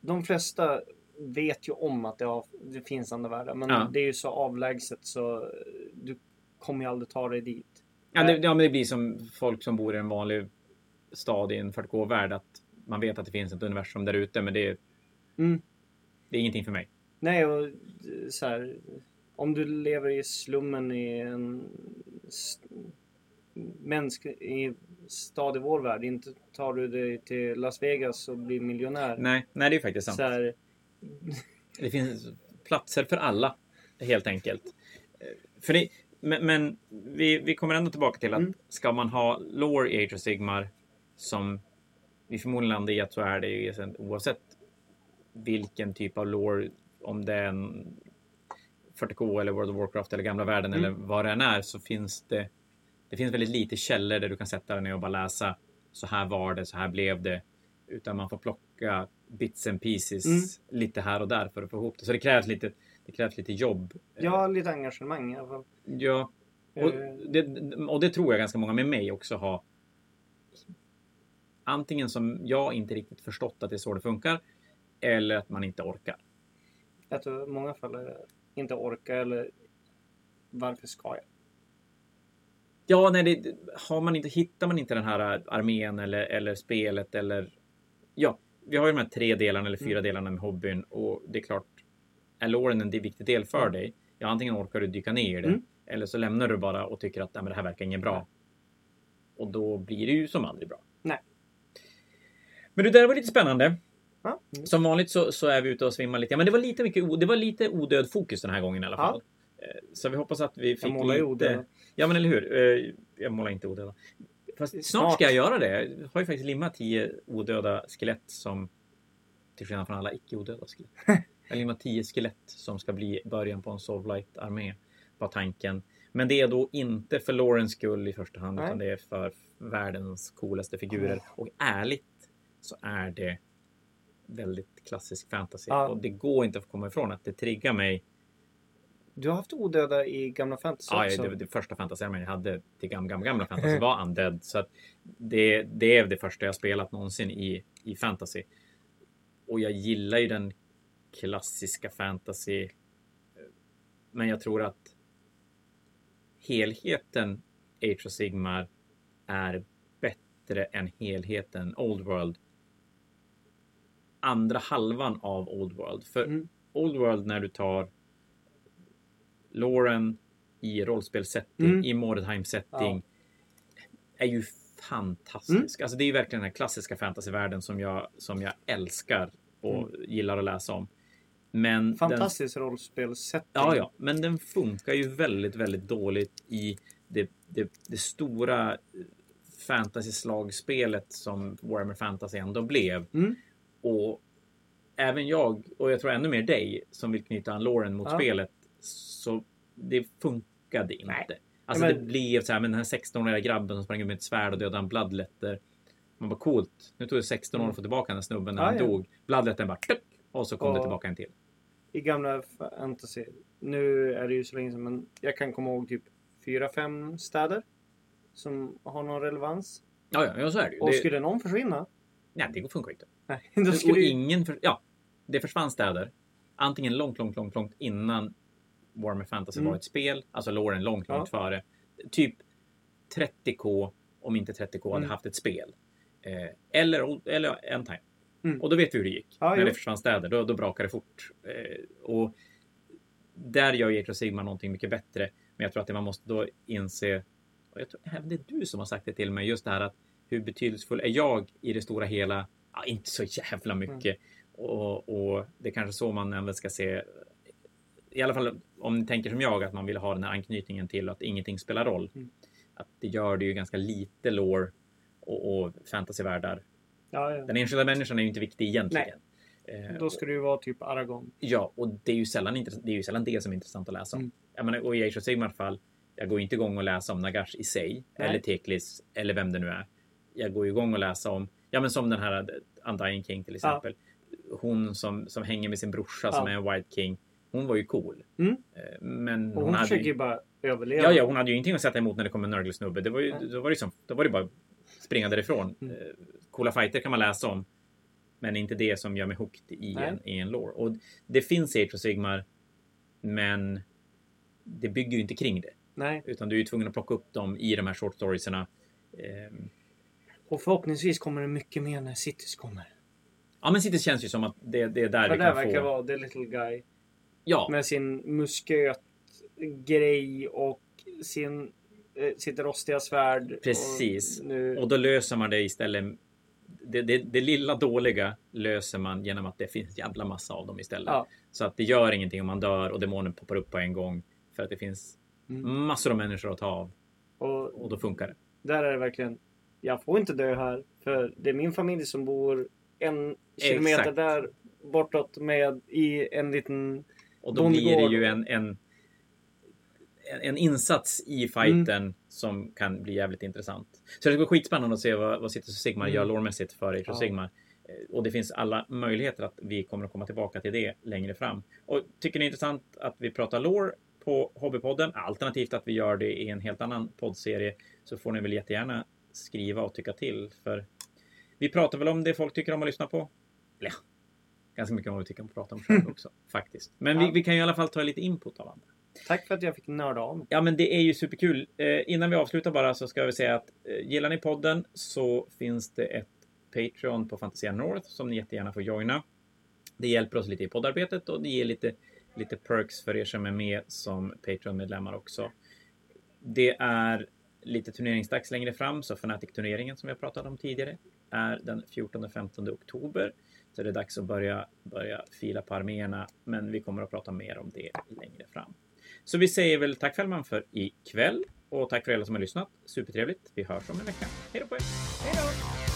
de flesta vet ju om att det, har, det finns andra världar. Men Ja. det är ju så avlägset så du kommer ju aldrig ta dig dit. Ja, det, ja, men det blir som folk som bor i en vanlig stad i en 40K-värld att man vet att det finns ett universum där ute men det är, Mm. Det är ingenting för mig. Nej, och eh, så här, om du lever i slummen i en mänsk, i stad i vår värld, inte tar du dig till Las Vegas och blir miljonär. Nej, nej det är faktiskt sant. Så här, Det finns platser för alla, helt enkelt. Eh, För det, men men vi, vi kommer ändå tillbaka till att Mm. ska man ha lore i Age of Sigmar som vi förmodligen landar i att så är det ju oavsett vilken typ av lore, om det är en 40K eller World of Warcraft eller gamla världen Mm. eller vad det än är så finns det det finns väldigt lite källor där du kan sätta dig ner och bara läsa så här var det, så här blev det. Utan man får plocka bits and pieces Mm. lite här och där för att få ihop det. Så det krävs lite, det krävs lite jobb. har lite engagemang i alla fall. Ja, och Eh, det, och det tror jag ganska många med mig också har. Antingen som jag inte riktigt förstått att det är så det funkar. Eller att man inte orkar. Jag tror i många fall är inte orka eller varför ska jag? Ja, nej, det, har man inte, hittar man inte den här armén eller, eller spelet eller... Ja, vi har ju de här tre delarna eller fyra Mm. delarna med hobbyn och det är klart, är loren en viktig del för Mm. dig? Ja, antingen orkar du dyka ner i det Mm. eller så lämnar du bara och tycker att Nej, men det här verkar inget bra. Och då blir det ju som aldrig bra. Nej. Men det där var lite spännande. Ja. Mm. Som vanligt så, så är vi ute och svimmar lite. Ja, Men det var lite mycket det var lite odöd fokus den här gången i alla Ja. fall. Eh, Så vi hoppas att vi fick Jag målar lite... odöda. Ja men eller hur. Eh, Jag målar inte odöda. Fast snart, Snart. ska jag göra det. Jag har ju faktiskt limmat tio odöda skelett som till skillnad från alla icke odöda skelett. Jag har limmat tio skelett som ska bli början på en Sovlight-armé. Var tanken. Men det är då inte för Lorens skull i första hand Nej. utan det är för världens coolaste figurer. Och ärligt så är det väldigt klassisk fantasy. Ja. Och det går inte att komma ifrån att det triggar mig Du har haft odöda i gamla fantasy Ja, också. det, det första fantasyarmén jag hade till gamla, gamla, gamla fantasy var Undead. Så att det, det är det första jag spelat någonsin i, i fantasy. Och jag gillar ju den klassiska fantasy. Men jag tror att helheten Age of Sigmar är bättre än helheten Old World. Andra halvan av Old World. För Mm. Old World när du tar Lauren i rollspelsetting, Mm. i Mordheim-setting, är ju fantastisk. Mm. Alltså det är ju verkligen den här klassiska fantasyvärlden som jag, som jag älskar och gillar att läsa om. Men den, Fantastiskt rollspelsetting. ja, ja, men den funkar ju väldigt, väldigt dåligt i det, det, det stora eh, fantasy-slagspelet som Warhammer Fantasy ändå blev. Mm. Och även jag, och jag tror ännu mer dig, som vill knyta an Lauren mot Ja. spelet, så det funkade inte. Nej. Alltså Men- det blev så här, men den här 16-åriga grabben som sprang ut med ett svärd och dödade en bloodletter. Man bara coolt, nu tog det 16 år att få tillbaka den här snubben när Ja, han ja. dog. Bloodlettern bara tuck, och så kom det Och- tillbaka en till. I gamla fantasy. Nu är det ju så länge sedan men jag kan komma ihåg typ fyra, fem städer. Som har någon relevans. Ja, ja, så är det ju. Och det, skulle någon försvinna? Nej, det funkar inte. Nej, då skulle och ingen för, ja, det försvann städer. Antingen långt, långt, långt, långt innan Warhammer Fantasy Mm. var ett spel. Alltså Lauren långt, Ja. långt före. Typ 30K, om inte 30K, hade Mm. haft ett spel. Eh, eller, eller en time. Mm. Och då vet vi hur det gick. Ja, när jo. det försvann städer, då, då brakade det fort. Eh, och där gör Age of Sigmar någonting mycket bättre. Men jag tror att det man måste då inse, och jag tror även det är du som har sagt det till mig, just det här att hur betydelsefull är jag i det stora hela? Ja, inte så jävla mycket. Och, och det är kanske så man ändå ska se. I alla fall om ni tänker som jag, att man vill ha den här anknytningen till att ingenting spelar roll. Mm. Att det gör det ju ganska lite lore och, och fantasyvärldar. Ja, ja. Den enskilda människan är ju inte viktig egentligen. Eh, Då ska det ju vara typ Aragon. Ja, och det är ju sällan, det, är ju sällan det som är intressant att läsa om. Mm. Jag menar, och i Age of Sigmar fall, jag går inte igång och läsa om Nagash i sig, Nej. eller Teklis, eller vem det nu är. Jag går igång och läsa om, ja men som den här eh, Undying King till Ja. exempel. Hon som, som hänger med sin brorsa som Ja. är en White King. Hon var ju cool. Mm. Eh, Men Och hon, hon försöker ju... bara överleva. Ja, ja, hon hade ju ingenting att sätta emot när det kom en Nörgelsnubbe. Det var ju, då var det, som, då var det bara springa därifrån. Mm. Eh, Coola fighter kan man läsa om. Men inte det som gör mig hooked i Nej. en, i en lore. Och det finns Age of Sigmar. Men det bygger ju inte kring det. Nej. Utan du är ju tvungen att plocka upp dem i de här short storiesarna. Och förhoppningsvis kommer det mycket mer när Cities kommer. Ja, men Cities känns ju som att det, det är där För vi det kan verkar få... vara the little guy. Ja, Med sin musköt grej och sin, eh, sitt rostiga svärd. Precis. Och nu, och då löser man det istället. Det, det, det lilla dåliga löser man genom att det finns jävla massa av dem istället. Ja. Så att det gör ingenting om man dör och demonen poppar upp på en gång. För att det finns Mm. massor av människor att ta av. och Och då funkar det. där är det verkligen. Jag får inte dö här. För det är min familj som bor en kilometer Exakt. där bortåt med i en liten... Och då blir det Bondgård. ju en, en, en, insats i fighten som kan bli jävligt intressant. Så det ska bli skitspännande att se vad, vad Cities of Sigmar Mm. gör lårmässigt för Age Ja. Sigmar. Eh, Och det finns alla möjligheter att vi kommer att komma tillbaka till det längre fram. Och tycker ni det är intressant att vi pratar lore på Hobbypodden, alternativt att vi gör det i en helt annan poddserie, så får ni väl jättegärna skriva och tycka till. För vi pratar väl om det folk tycker om att lyssna på. Ja, ganska mycket om vad vi tycker om att prata om själv också, faktiskt. Men vi, vi kan ju i alla fall ta lite input av andra. Tack för att jag fick nörda mig. Ja, men det är ju superkul. Eh, innan vi avslutar bara så ska vi säga att eh, gillar ni podden så finns det ett Patreon på Fantasia North som ni jättegärna får joina. Det hjälper oss lite i poddarbetet och det ger lite, lite perks för er som är med som Patreon-medlemmar också. Det är lite turneringsdags längre fram, så Fnatic-turneringen som vi har pratat om tidigare är den 14-15 oktober. Så det är dags att börja, börja fila på arméerna, men vi kommer att prata mer om det längre fram. Så vi säger väl tack Fällman för ikväll och tack för alla som har lyssnat. Supertrevligt. Vi hörs om en vecka. Hej då på er! Hej då!